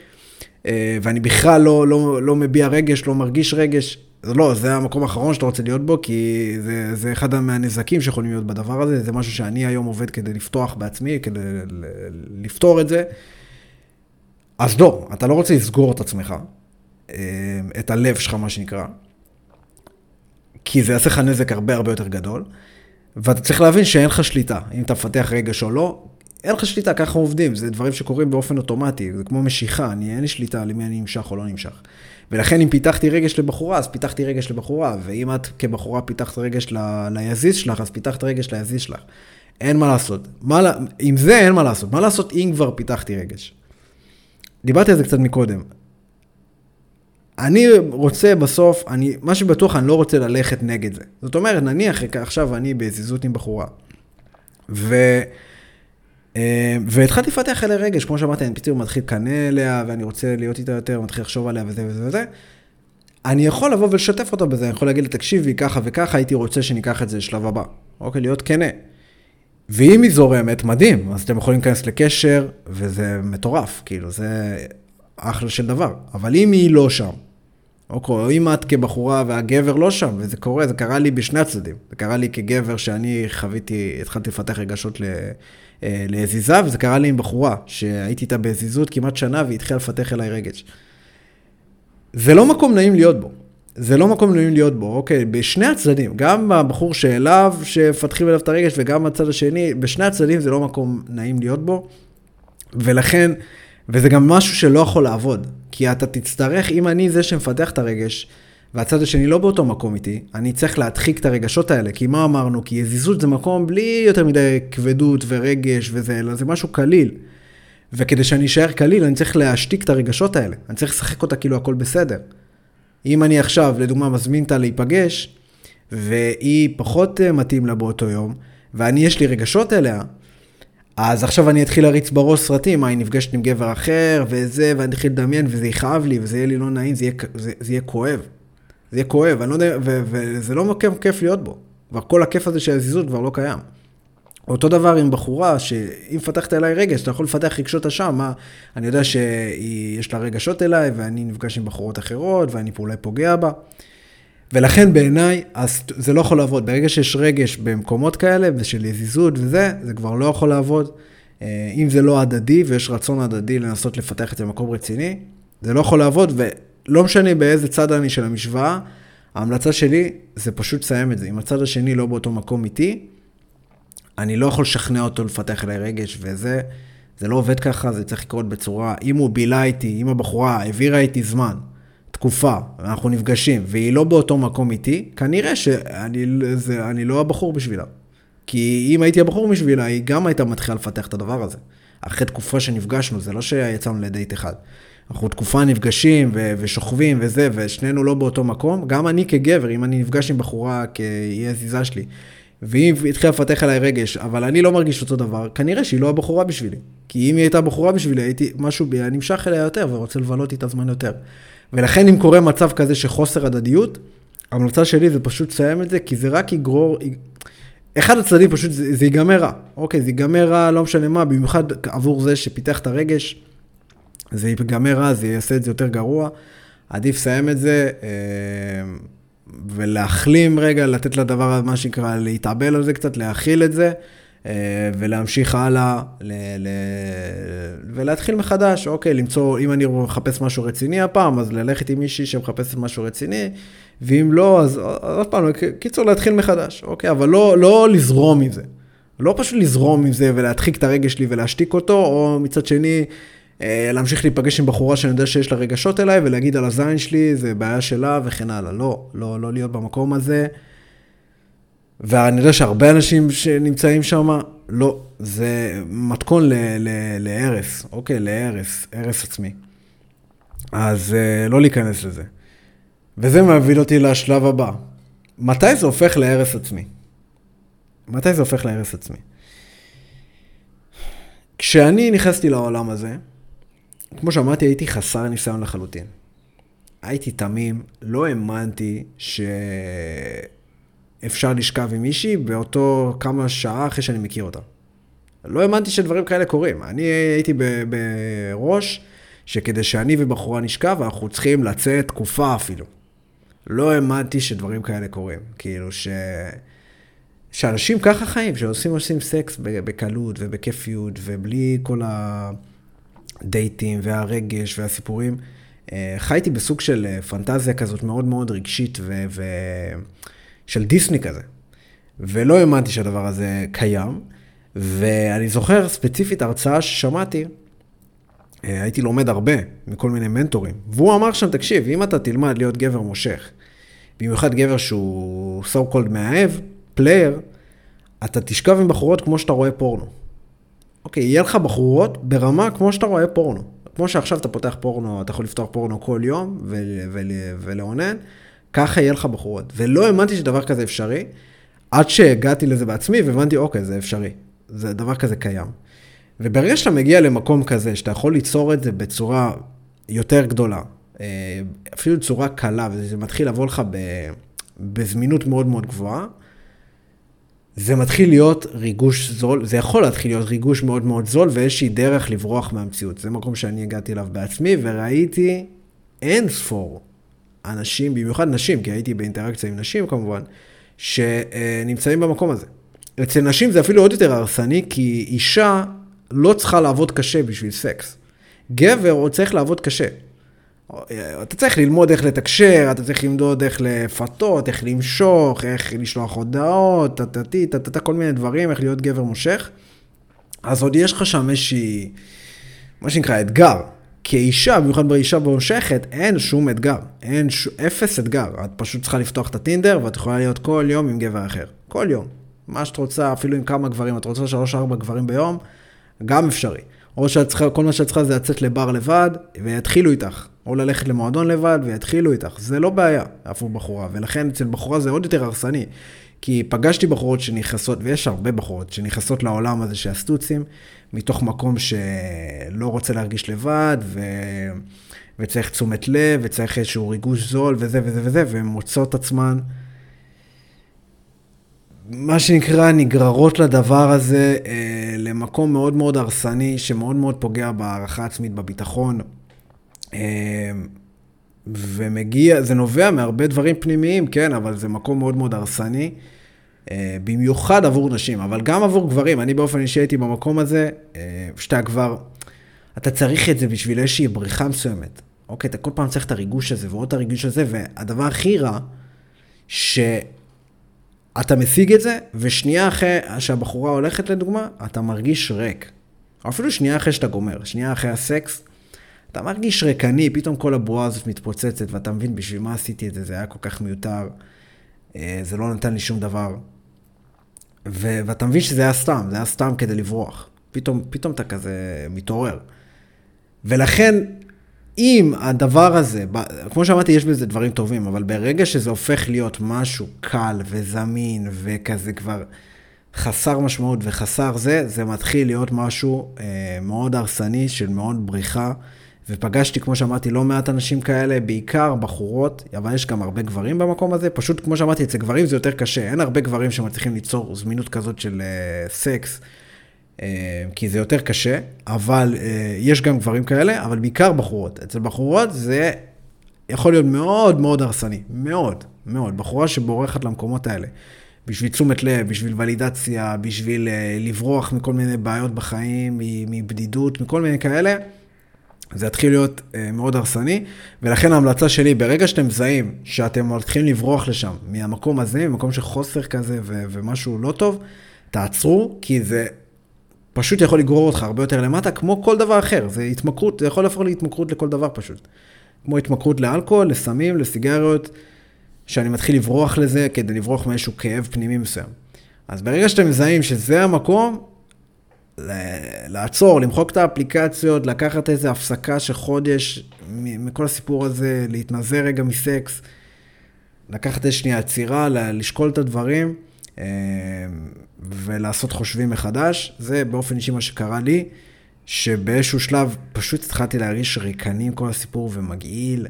אה, ואני בכלל לא, לא, לא מביע רגש, לא מרגיש רגש. לא, זה המקום האחרון שאתה רוצה להיות בו, כי זה, זה אחד מהנזקים שיכולים להיות בדבר הזה, זה משהו שאני היום עובד כדי לפתוח בעצמי, כדי לפתור את זה. אז לא, אתה לא רוצה לסגור את עצמך, אה, את הלב שלך, מה שנקרא, כי זה יעשה לך נזק הרבה הרבה יותר גדול, ואתה צריך להבין שאין לך שליטה, אם אתה מפתח רגש או לא, אין לך שליטה, ככה עובדים, זה דברים שקורים באופן אוטומטי, זה כמו משיכה, אני, אין לי שליטה למי אני נמשך או לא נמשך. ולכן אם פיתחתי רגש לבחורה, אז פיתחתי רגש לבחורה, ואם את כבחורה פיתחת רגש ל... ליזיז שלך, אז פיתחת רגש ליזיז שלך. אין מה לעשות. מה... עם זה אין מה לעשות. מה לעשות אם כבר פיתחתי רגש? דיברתי על זה קצת מקודם. אני רוצה בסוף, אני, מה שבטוח, אני לא רוצה ללכת נגד זה. זאת אומרת, נניח עכשיו אני בזיזות עם בחורה, ו... אה, והתחלתי לפתח אליה רגש, כמו שאמרתי, אני פתאום מתחיל לקנא אליה, ואני רוצה להיות איתה יותר, מתחיל לחשוב עליה וזה וזה וזה. אני יכול לבוא ולשתף אותה בזה, אני יכול להגיד לה, תקשיבי, ככה וככה, הייתי רוצה שניקח את זה לשלב הבא. אוקיי, להיות כנה. ואם היא זורמת, מדהים, אז אתם יכולים להיכנס לקשר, וזה מטורף, כאילו, זה אחלה של דבר. אבל אם היא לא שם, אוקיי, או אם את כבחורה והגבר לא שם, וזה קורה, זה קרה לי בשני הצדדים. זה קרה לי כגבר שאני חוויתי, התחלתי לפתח רגשות ל... אה, להזיזה, וזה קרה לי עם בחורה, שהייתי איתה בהזיזות כמעט שנה והיא התחילה לפתח אליי רגש. זה לא מקום נעים להיות בו. זה לא מקום נעים להיות בו, אוקיי? בשני הצדדים, גם הבחור שאליו, שמפתחים אליו את הרגש, וגם בצד השני, בשני הצדדים זה לא מקום נעים להיות בו. ולכן, וזה גם משהו שלא יכול לעבוד. כי אתה תצטרך, אם אני זה שמפתח את הרגש, והצד השני לא באותו מקום איתי, אני צריך להדחיק את הרגשות האלה. כי מה אמרנו? כי יזיזות זה מקום בלי יותר מדי כבדות ורגש וזה, אלא זה משהו קליל. וכדי שאני אשאר קליל, אני צריך להשתיק את הרגשות האלה. אני צריך לשחק אותה כאילו הכל בסדר. אם אני עכשיו, לדוגמה, מזמין אותה להיפגש, והיא פחות אה, מתאים לה באותו יום, ואני, יש לי רגשות אליה, אז עכשיו אני אתחיל להריץ בראש סרטים, מה, היא נפגשת עם גבר אחר, וזה, ואני אתחיל לדמיין, וזה יכאב לי, וזה יהיה לי לא נעים, זה יהיה, זה, זה יהיה כואב. זה יהיה כואב, אני לא יודע, וזה לא כיף, כיף להיות בו. כבר כל הכיף הזה של הזיזות כבר לא קיים. אותו דבר עם בחורה, שאם פתחת אליי רגש, אתה יכול לפתח רגשות אשם, מה, אני יודע שיש לה רגשות אליי, ואני נפגש עם בחורות אחרות, ואני אולי פוגע בה. ולכן בעיניי, זה לא יכול לעבוד. ברגע שיש רגש במקומות כאלה, ושל יזיזות וזה, זה כבר לא יכול לעבוד. אה, אם זה לא הדדי, ויש רצון הדדי לנסות לפתח את זה במקום רציני, זה לא יכול לעבוד, ולא משנה באיזה צד אני של המשוואה, ההמלצה שלי זה פשוט לסיים את זה. אם הצד השני לא באותו מקום איתי, אני לא יכול לשכנע אותו לפתח אליי רגש, וזה, זה לא עובד ככה, זה צריך לקרות בצורה, אם הוא בילה איתי, אם הבחורה העבירה איתי זמן, תקופה, אנחנו נפגשים, והיא לא באותו מקום איתי, כנראה שאני זה, אני לא הבחור בשבילה. כי אם הייתי הבחור בשבילה, היא גם הייתה מתחילה לפתח את הדבר הזה. אחרי תקופה שנפגשנו, זה לא שיצאנו לדייט אחד. אנחנו תקופה נפגשים ו- ושוכבים וזה, ושנינו לא באותו מקום. גם אני כגבר, אם אני נפגש עם בחורה כאי הזיזה שלי, והיא התחילה לפתח עליי רגש, אבל אני לא מרגיש אותו דבר, כנראה שהיא לא הבחורה בשבילי. כי אם היא הייתה בחורה בשבילי, הייתי, משהו בי נמשך אליה יותר ורוצה לבלות איתה זמן יותר. ולכן אם קורה מצב כזה של חוסר הדדיות, ההמלצה שלי זה פשוט לסיים את זה, כי זה רק יגרור, אחד הצדדים פשוט, זה, זה ייגמר רע. אוקיי, זה ייגמר רע, לא משנה מה, במיוחד עבור זה שפיתח את הרגש, זה ייגמר רע, זה יעשה את זה יותר גרוע. עדיף לסיים את זה. אה, ולהחלים רגע, לתת לדבר, מה שנקרא, להתאבל על זה קצת, להכיל את זה, אה, ולהמשיך הלאה, ל- ל- ולהתחיל מחדש, אוקיי, למצוא, אם אני מחפש משהו רציני הפעם, אז ללכת עם מישהי שמחפשת משהו רציני, ואם לא, אז עוד פעם, קיצור, להתחיל מחדש, אוקיי, אבל לא, לא לזרום עם זה. לא פשוט לזרום עם זה ולהדחיק את הרגש שלי ולהשתיק אותו, או מצד שני, להמשיך להיפגש עם בחורה שאני יודע שיש לה רגשות אליי, ולהגיד על הזין שלי, זה בעיה שלה וכן הלאה. לא, לא, לא להיות במקום הזה. ואני יודע שהרבה אנשים שנמצאים שם, לא, זה מתכון להרס, אוקיי, להרס, הרס עצמי. אז אה, לא להיכנס לזה. וזה מביא אותי לשלב הבא. מתי זה הופך להרס עצמי? מתי זה הופך להרס עצמי? כשאני נכנסתי לעולם הזה, כמו שאמרתי, הייתי חסר ניסיון לחלוטין. הייתי תמים, לא האמנתי שאפשר לשכב עם מישהי באותו כמה שעה אחרי שאני מכיר אותה. לא האמנתי שדברים כאלה קורים. אני הייתי בראש שכדי שאני ובחורה נשכב, אנחנו צריכים לצאת תקופה אפילו. לא האמנתי שדברים כאלה קורים. כאילו ש... שאנשים ככה חיים, שעושים עושים סקס בקלות ובכיפיות ובלי כל ה... הדייטים והרגש והסיפורים. אה, חייתי בסוג של אה, פנטזיה כזאת מאוד מאוד רגשית ו... ו... דיסני כזה. ולא האמנתי שהדבר הזה קיים. ואני זוכר ספציפית הרצאה ששמעתי, אה, הייתי לומד הרבה מכל מיני מנטורים, והוא אמר שם, תקשיב, אם אתה תלמד להיות גבר מושך, במיוחד גבר שהוא so called מאהב, player, אתה תשכב עם בחורות כמו שאתה רואה פורנו. אוקיי, יהיה לך בחורות ברמה כמו שאתה רואה פורנו. כמו שעכשיו אתה פותח פורנו, אתה יכול לפתוח פורנו כל יום ולאונן, ככה יהיה לך בחורות. ולא האמנתי שדבר כזה אפשרי, עד שהגעתי לזה בעצמי והבנתי, אוקיי, זה אפשרי. זה דבר כזה קיים. וברגע שאתה מגיע למקום כזה, שאתה יכול ליצור את זה בצורה יותר גדולה, אה, אפילו בצורה קלה, וזה מתחיל לבוא לך בזמינות מאוד מאוד גבוהה, זה מתחיל להיות ריגוש זול, זה יכול להתחיל להיות ריגוש מאוד מאוד זול ואיזושהי דרך לברוח מהמציאות. זה מקום שאני הגעתי אליו בעצמי וראיתי אין ספור אנשים, במיוחד נשים, כי הייתי באינטראקציה עם נשים כמובן, שנמצאים במקום הזה. אצל נשים זה אפילו עוד יותר הרסני, כי אישה לא צריכה לעבוד קשה בשביל סקס. גבר עוד צריך לעבוד קשה. אתה צריך ללמוד איך לתקשר, אתה צריך ללמוד איך לפתות, איך למשוך, איך לשלוח הודעות, טטטי, טטטה, כל מיני דברים, איך להיות גבר מושך. אז עוד יש לך שם איזושהי, מה שנקרא, אתגר. כאישה, במיוחד באישה מושכת, אין שום אתגר. אין ש... אפס אתגר. את פשוט צריכה לפתוח את הטינדר, ואת יכולה להיות כל יום עם גבר אחר. כל יום. מה שאת רוצה, אפילו עם כמה גברים, את רוצה שלוש-ארבע גברים ביום, גם אפשרי. או שאת צריכה, כל מה שאת צריכה זה לצאת לבר לבד, ויתחילו איתך. או ללכת למועדון לבד, ויתחילו איתך. זה לא בעיה עבור בחורה, ולכן אצל בחורה זה עוד יותר הרסני. כי פגשתי בחורות שנכנסות, ויש הרבה בחורות, שנכנסות לעולם הזה של הסטוצים, מתוך מקום שלא רוצה להרגיש לבד, ו... וצריך תשומת לב, וצריך איזשהו ריגוש זול, וזה וזה וזה, והן מוצאות עצמן, מה שנקרא, נגררות לדבר הזה אה, למקום מאוד מאוד הרסני, שמאוד מאוד פוגע בהערכה עצמית, בביטחון. אה, ומגיע, זה נובע מהרבה דברים פנימיים, כן, אבל זה מקום מאוד מאוד הרסני. אה, במיוחד עבור נשים, אבל גם עבור גברים. אני באופן אישי הייתי במקום הזה, אה, שאתה כבר, אתה צריך את זה בשביל איזושהי בריחה מסוימת. אוקיי, אתה כל פעם צריך את הריגוש הזה ועוד את הריגוש הזה, והדבר הכי רע, שאתה משיג את זה, ושנייה אחרי שהבחורה הולכת לדוגמה, אתה מרגיש ריק. אפילו שנייה אחרי שאתה גומר, שנייה אחרי הסקס, אתה מרגיש ריקני, פתאום כל הבועה הזאת מתפוצצת, ואתה מבין בשביל מה עשיתי את זה, זה היה כל כך מיותר, אה, זה לא נתן לי שום דבר. ו- ואתה מבין שזה היה סתם, זה היה סתם כדי לברוח. פתאום, פתאום אתה כזה מתעורר. ולכן, אם הדבר הזה, כמו שאמרתי, יש בזה דברים טובים, אבל ברגע שזה הופך להיות משהו קל וזמין וכזה כבר חסר משמעות וחסר זה, זה מתחיל להיות משהו אה, מאוד הרסני של מאוד בריחה. ופגשתי, כמו שאמרתי, לא מעט אנשים כאלה, בעיקר בחורות, אבל יש גם הרבה גברים במקום הזה. פשוט, כמו שאמרתי, אצל גברים זה יותר קשה. אין הרבה גברים שמצליחים ליצור זמינות כזאת של uh, סקס, uh, כי זה יותר קשה, אבל uh, יש גם גברים כאלה, אבל בעיקר בחורות. אצל בחורות זה יכול להיות מאוד מאוד הרסני, מאוד, מאוד. בחורה שבורחת למקומות האלה. בשביל תשומת לב, בשביל ולידציה, בשביל uh, לברוח מכל מיני בעיות בחיים, מבדידות, מכל מיני כאלה. זה יתחיל להיות אה, מאוד הרסני, ולכן ההמלצה שלי, ברגע שאתם מזהים שאתם מתחילים לברוח לשם, מהמקום הזה, ממקום של חוסר כזה ו- ומשהו לא טוב, תעצרו, כי זה פשוט יכול לגרור אותך הרבה יותר למטה, כמו כל דבר אחר. זה התמכרות, זה יכול להפוך להתמכרות לכל דבר פשוט. כמו התמכרות לאלכוהול, לסמים, לסיגריות, שאני מתחיל לברוח לזה כדי לברוח מאיזשהו כאב פנימי מסוים. אז ברגע שאתם מזהים שזה המקום, לעצור, למחוק את האפליקציות, לקחת איזו הפסקה של חודש מכל הסיפור הזה, להתנזר רגע מסקס, לקחת איזו שנייה עצירה, לשקול את הדברים אה, ולעשות חושבים מחדש. זה באופן אישי מה שקרה לי, שבאיזשהו שלב פשוט התחלתי להרגיש ריקני עם כל הסיפור ומגעיל.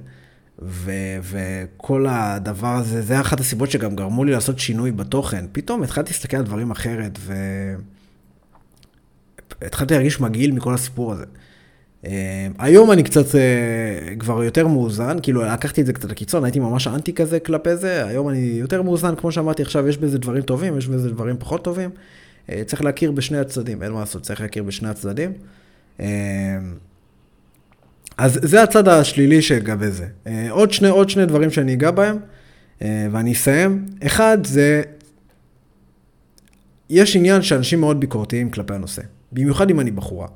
ו- וכל הדבר הזה, זה אחת הסיבות שגם גרמו לי לעשות שינוי בתוכן. פתאום התחלתי להסתכל על דברים אחרת, ו- התחלתי להרגיש מגעיל מכל הסיפור הזה. אה, היום אני קצת אה, כבר יותר מאוזן, כאילו לקחתי את זה קצת לקיצון, הייתי ממש אנטי כזה כלפי זה, היום אני יותר מאוזן, כמו שאמרתי עכשיו, יש בזה דברים טובים, יש בזה דברים פחות טובים. אה, צריך להכיר בשני הצדדים, אין מה לעשות, צריך להכיר בשני הצדדים. אז זה הצד השלילי שלגבי זה. עוד שני, עוד שני דברים שאני אגע בהם, ואני אסיים. אחד זה, יש עניין שאנשים מאוד ביקורתיים כלפי הנושא. במיוחד אם אני בחורה.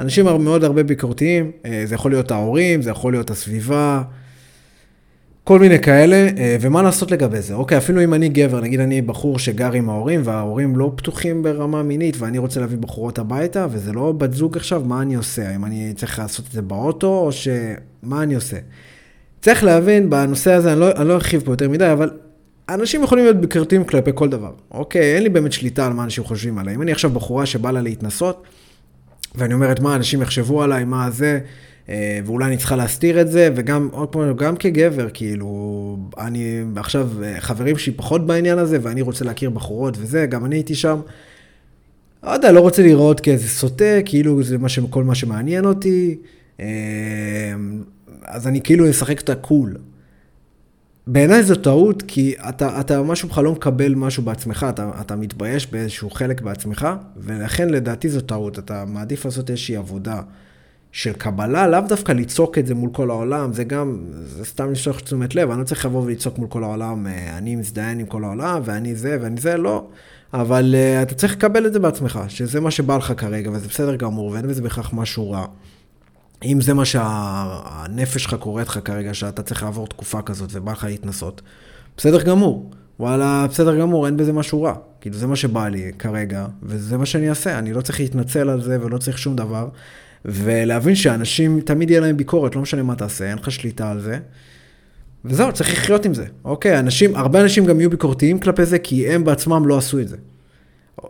אנשים מאוד הרבה ביקורתיים, אה, זה יכול להיות ההורים, זה יכול להיות הסביבה, כל מיני כאלה, אה, ומה לעשות לגבי זה? אוקיי, אפילו אם אני גבר, נגיד אני בחור שגר עם ההורים, וההורים לא פתוחים ברמה מינית, ואני רוצה להביא בחורות הביתה, וזה לא בת זוג עכשיו, מה אני עושה? האם אני צריך לעשות את זה באוטו, או ש... מה אני עושה? צריך להבין, בנושא הזה, אני לא, אני לא ארחיב פה יותר מדי, אבל אנשים יכולים להיות ביקורתיים כלפי כל דבר. אוקיי, אין לי באמת שליטה על מה אנשים חושבים עליי. אם אני עכשיו בחורה שבא לה להתנסות, ואני אומרת, מה, אנשים יחשבו עליי, מה זה, אה, ואולי אני צריכה להסתיר את זה, וגם, עוד פעם, גם כגבר, כאילו, אני עכשיו, אה, חברים שלי פחות בעניין הזה, ואני רוצה להכיר בחורות וזה, גם אני הייתי שם. לא יודע, לא רוצה לראות כאיזה סוטה, כאילו זה מה ש... כל מה שמעניין אותי. אה, אז אני כאילו אשחק את הקול. בעיניי זו טעות, כי אתה, אתה משהו בכלל לא מקבל משהו בעצמך, אתה, אתה מתבייש באיזשהו חלק בעצמך, ולכן לדעתי זו טעות. אתה מעדיף לעשות איזושהי עבודה של קבלה, לאו דווקא לצעוק את זה מול כל העולם, זה גם, זה סתם לשלוח תשומת לב, אני לא צריך לבוא ולצעוק מול כל העולם, אה, אני מזדיין עם כל העולם, ואני זה ואני זה, לא. אבל uh, אתה צריך לקבל את זה בעצמך, שזה מה שבא לך כרגע, וזה בסדר גמור, ואין בזה בהכרח משהו רע. אם זה מה שהנפש שלך קוראת לך כרגע, שאתה צריך לעבור תקופה כזאת ובא לך להתנסות, בסדר גמור. וואלה, בסדר גמור, אין בזה משהו רע. כאילו, זה מה שבא לי כרגע, וזה מה שאני אעשה. אני לא צריך להתנצל על זה ולא צריך שום דבר. ולהבין שאנשים, תמיד יהיה להם ביקורת, לא משנה מה תעשה, אין לך שליטה על זה. וזהו, צריך לחיות עם זה. אוקיי, אנשים, הרבה אנשים גם יהיו ביקורתיים כלפי זה, כי הם בעצמם לא עשו את זה.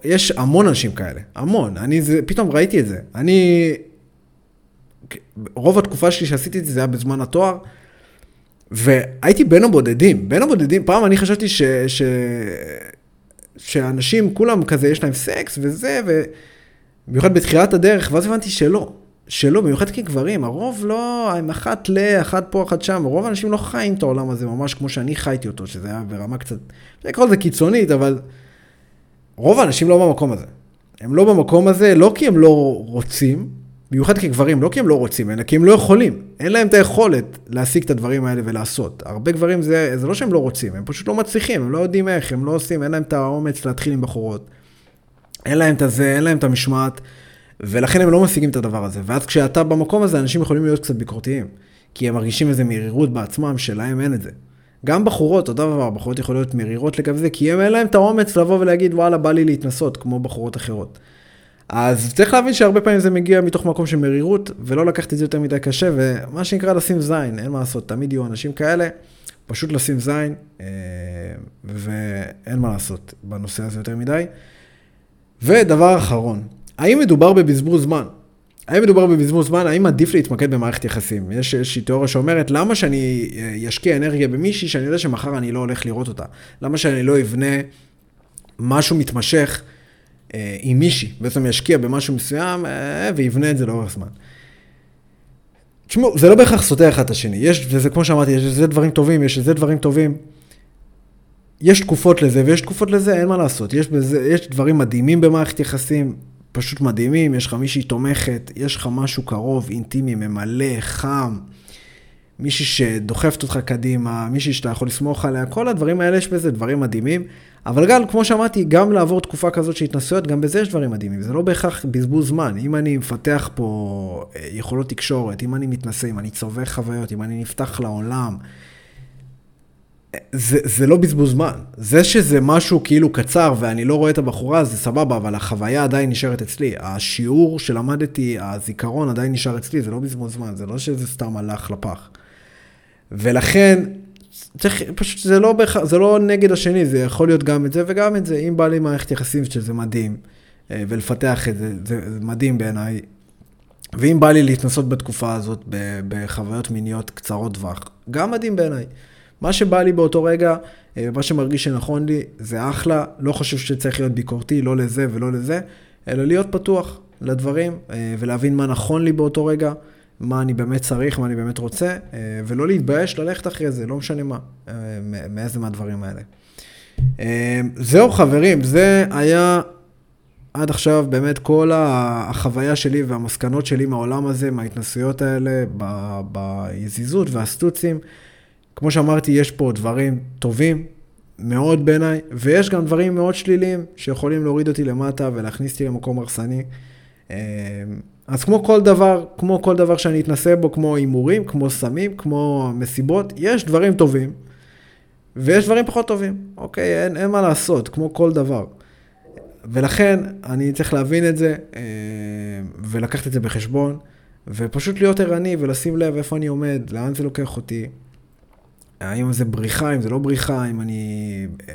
יש המון אנשים כאלה, המון. אני זה, פתאום ראיתי את זה. אני, רוב התקופה שלי שעשיתי את זה, זה היה בזמן התואר, והייתי בין הבודדים, בין הבודדים, פעם אני חשבתי ש... ש... שאנשים, כולם כזה, יש להם סקס וזה, ובמיוחד בתחילת הדרך, ואז הבנתי שלא. שלא, במיוחד כגברים, הרוב לא, הם אחת ל, אחת פה, אחת שם, רוב האנשים לא חיים את העולם הזה ממש כמו שאני חייתי אותו, שזה היה ברמה קצת, אני אקרא לזה קיצונית, אבל רוב האנשים לא במקום הזה. הם לא במקום הזה, לא כי הם לא רוצים, במיוחד כגברים, לא כי הם לא רוצים, אלא כי הם לא יכולים. אין להם את היכולת להשיג את הדברים האלה ולעשות. הרבה גברים זה, זה לא שהם לא רוצים, הם פשוט לא מצליחים, הם לא יודעים איך, הם לא עושים, אין להם את האומץ להתחיל עם בחורות. אין להם את הזה, אין להם את המשמעת. ולכן הם לא משיגים את הדבר הזה. ואז כשאתה במקום הזה, אנשים יכולים להיות קצת ביקורתיים. כי הם מרגישים איזו מרירות בעצמם, שלהם אין את זה. גם בחורות, אותו דבר, בחורות יכולות להיות מרירות לגבי זה, כי הם אין להם את האומץ לבוא ולהגיד, וואלה, בא לי להתנסות, כמו בחורות אחרות. אז צריך להבין שהרבה פעמים זה מגיע מתוך מקום של מרירות, ולא לקחת את זה יותר מדי קשה, ומה שנקרא לשים זין, אין מה לעשות, תמיד יהיו אנשים כאלה, פשוט לשים זין, אה, ואין מה לעשות בנושא הזה יותר מדי. ודבר אחרון, האם מדובר בבזבוז זמן? האם מדובר בבזבוז זמן? האם עדיף להתמקד במערכת יחסים? יש איזושהי תיאוריה שאומרת, למה שאני אשקיע אה, אנרגיה במישהי שאני יודע שמחר אני לא הולך לראות אותה? למה שאני לא אבנה משהו מתמשך עם מישהי? בעצם ישקיע במשהו מסוים אה, ויבנה את זה לאורך זמן. תשמעו, זה לא בהכרח סותר אחד את השני. יש, וזה כמו שאמרתי, יש לזה דברים טובים, יש לזה דברים טובים. יש תקופות לזה ויש תקופות לזה, אין מה לעשות. יש, בזה, יש דברים מדהימים במערכת יחסים, פשוט מדהימים, יש לך מישהי תומכת, יש לך משהו קרוב, אינטימי, ממלא, חם, מישהי שדוחפת אותך קדימה, מישהי שאתה יכול לסמוך עליה, כל הדברים האלה יש בזה דברים מדהימים. אבל גם, כמו שאמרתי, גם לעבור תקופה כזאת של התנסויות, גם בזה יש דברים מדהימים. זה לא בהכרח בזבוז זמן. אם אני מפתח פה אה, יכולות תקשורת, אם אני מתנסה, אם אני צובר חוויות, אם אני נפתח לעולם, זה, זה לא בזבוז זמן. זה שזה משהו כאילו קצר ואני לא רואה את הבחורה, זה סבבה, אבל החוויה עדיין נשארת אצלי. השיעור שלמדתי, הזיכרון עדיין נשאר אצלי, זה לא בזבוז זמן, זה לא שזה סתם הלך לפח. ולכן, צריך, פשוט זה לא, בח, זה לא נגד השני, זה יכול להיות גם את זה וגם את זה. אם בא לי מערכת יחסים שזה מדהים, אה, ולפתח את זה, זה, זה מדהים בעיניי. ואם בא לי להתנסות בתקופה הזאת בחוויות מיניות קצרות טווח, גם מדהים בעיניי. מה שבא לי באותו רגע, אה, מה שמרגיש שנכון לי, זה אחלה, לא חושב שצריך להיות ביקורתי, לא לזה ולא לזה, אלא להיות פתוח לדברים אה, ולהבין מה נכון לי באותו רגע, מה אני באמת צריך, מה אני באמת רוצה, אה, ולא להתבייש ללכת אחרי זה, לא משנה מה, מאיזה מהדברים האלה. זהו חברים, זה היה עד עכשיו באמת כל החוויה שלי והמסקנות שלי מהעולם הזה, מההתנסויות האלה, ביזיזות והסטוצים. כמו שאמרתי, יש פה דברים טובים מאוד בעיניי, ויש גם דברים מאוד שליליים שיכולים להוריד אותי למטה ולהכניס אותי למקום הרסני. אז כמו כל דבר, כמו כל דבר שאני אתנסה בו, כמו הימורים, כמו סמים, כמו מסיבות, יש דברים טובים, ויש דברים פחות טובים. אוקיי, אין, אין מה לעשות, כמו כל דבר. ולכן, אני צריך להבין את זה, אה, ולקחת את זה בחשבון, ופשוט להיות ערני ולשים לב איפה אני עומד, לאן זה לוקח אותי. האם זה בריחה, אם זה לא בריחה, אם אני אה,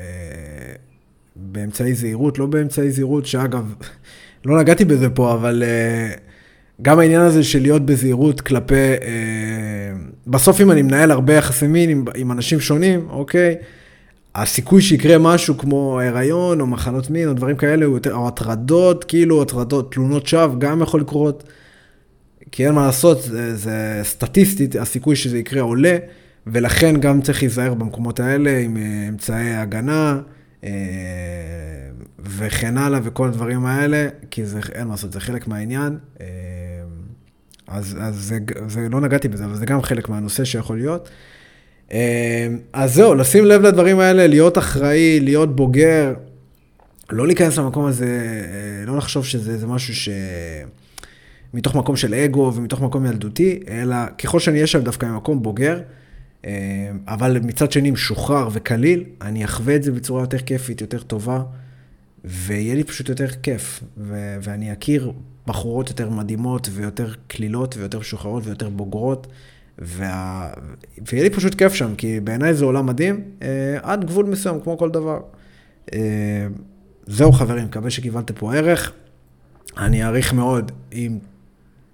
באמצעי זהירות, לא באמצעי זהירות, שאגב, לא נגעתי בזה פה, אבל אה, גם העניין הזה של להיות בזהירות כלפי, אה, בסוף אם אני מנהל הרבה יחסי מין עם, עם אנשים שונים, אוקיי? הסיכוי שיקרה משהו כמו הריון או מחנות מין או דברים כאלה, או, יותר, או הטרדות, כאילו הטרדות, תלונות שווא, גם יכול לקרות. כי אין מה לעשות, זה, זה סטטיסטית, הסיכוי שזה יקרה עולה. ולכן גם צריך להיזהר במקומות האלה עם אה, אמצעי הגנה וכן הלאה וכל הדברים האלה, כי זה, אין מה לעשות, זה חלק מהעניין. אה, אז, אז זה, זה, לא נגעתי בזה, אבל זה גם חלק מהנושא שיכול להיות. אה, אז זהו, לשים לב לדברים האלה, להיות אחראי, להיות בוגר, לא להיכנס למקום הזה, אה, לא לחשוב שזה משהו ש... מתוך מקום של אגו ומתוך מקום ילדותי, אלא ככל שאני אהיה שם דווקא ממקום בוגר, אה, אבל מצד שני משוחרר וקליל, אני אחווה את זה בצורה יותר כיפית, יותר טובה, ויהיה לי פשוט יותר כיף. ו- ואני אכיר בחורות יותר מדהימות ויותר קלילות ויותר משוחררות ויותר בוגרות, וה... ויהיה לי פשוט כיף שם, כי בעיניי זה עולם מדהים, אה, עד גבול מסוים, כמו כל דבר. אה, זהו חברים, מקווה שקיבלתם פה ערך. אני אעריך מאוד אם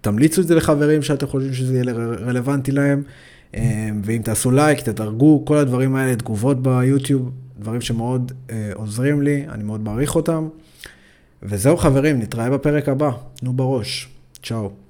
תמליצו את זה לחברים שאתם חושבים שזה יהיה רלוונטי להם, אה, ואם תעשו לייק, תדרגו, כל הדברים האלה, תגובות ביוטיוב, דברים שמאוד אה, עוזרים לי, אני מאוד מעריך אותם. וזהו חברים, נתראה בפרק הבא, תנו בראש. צ'או.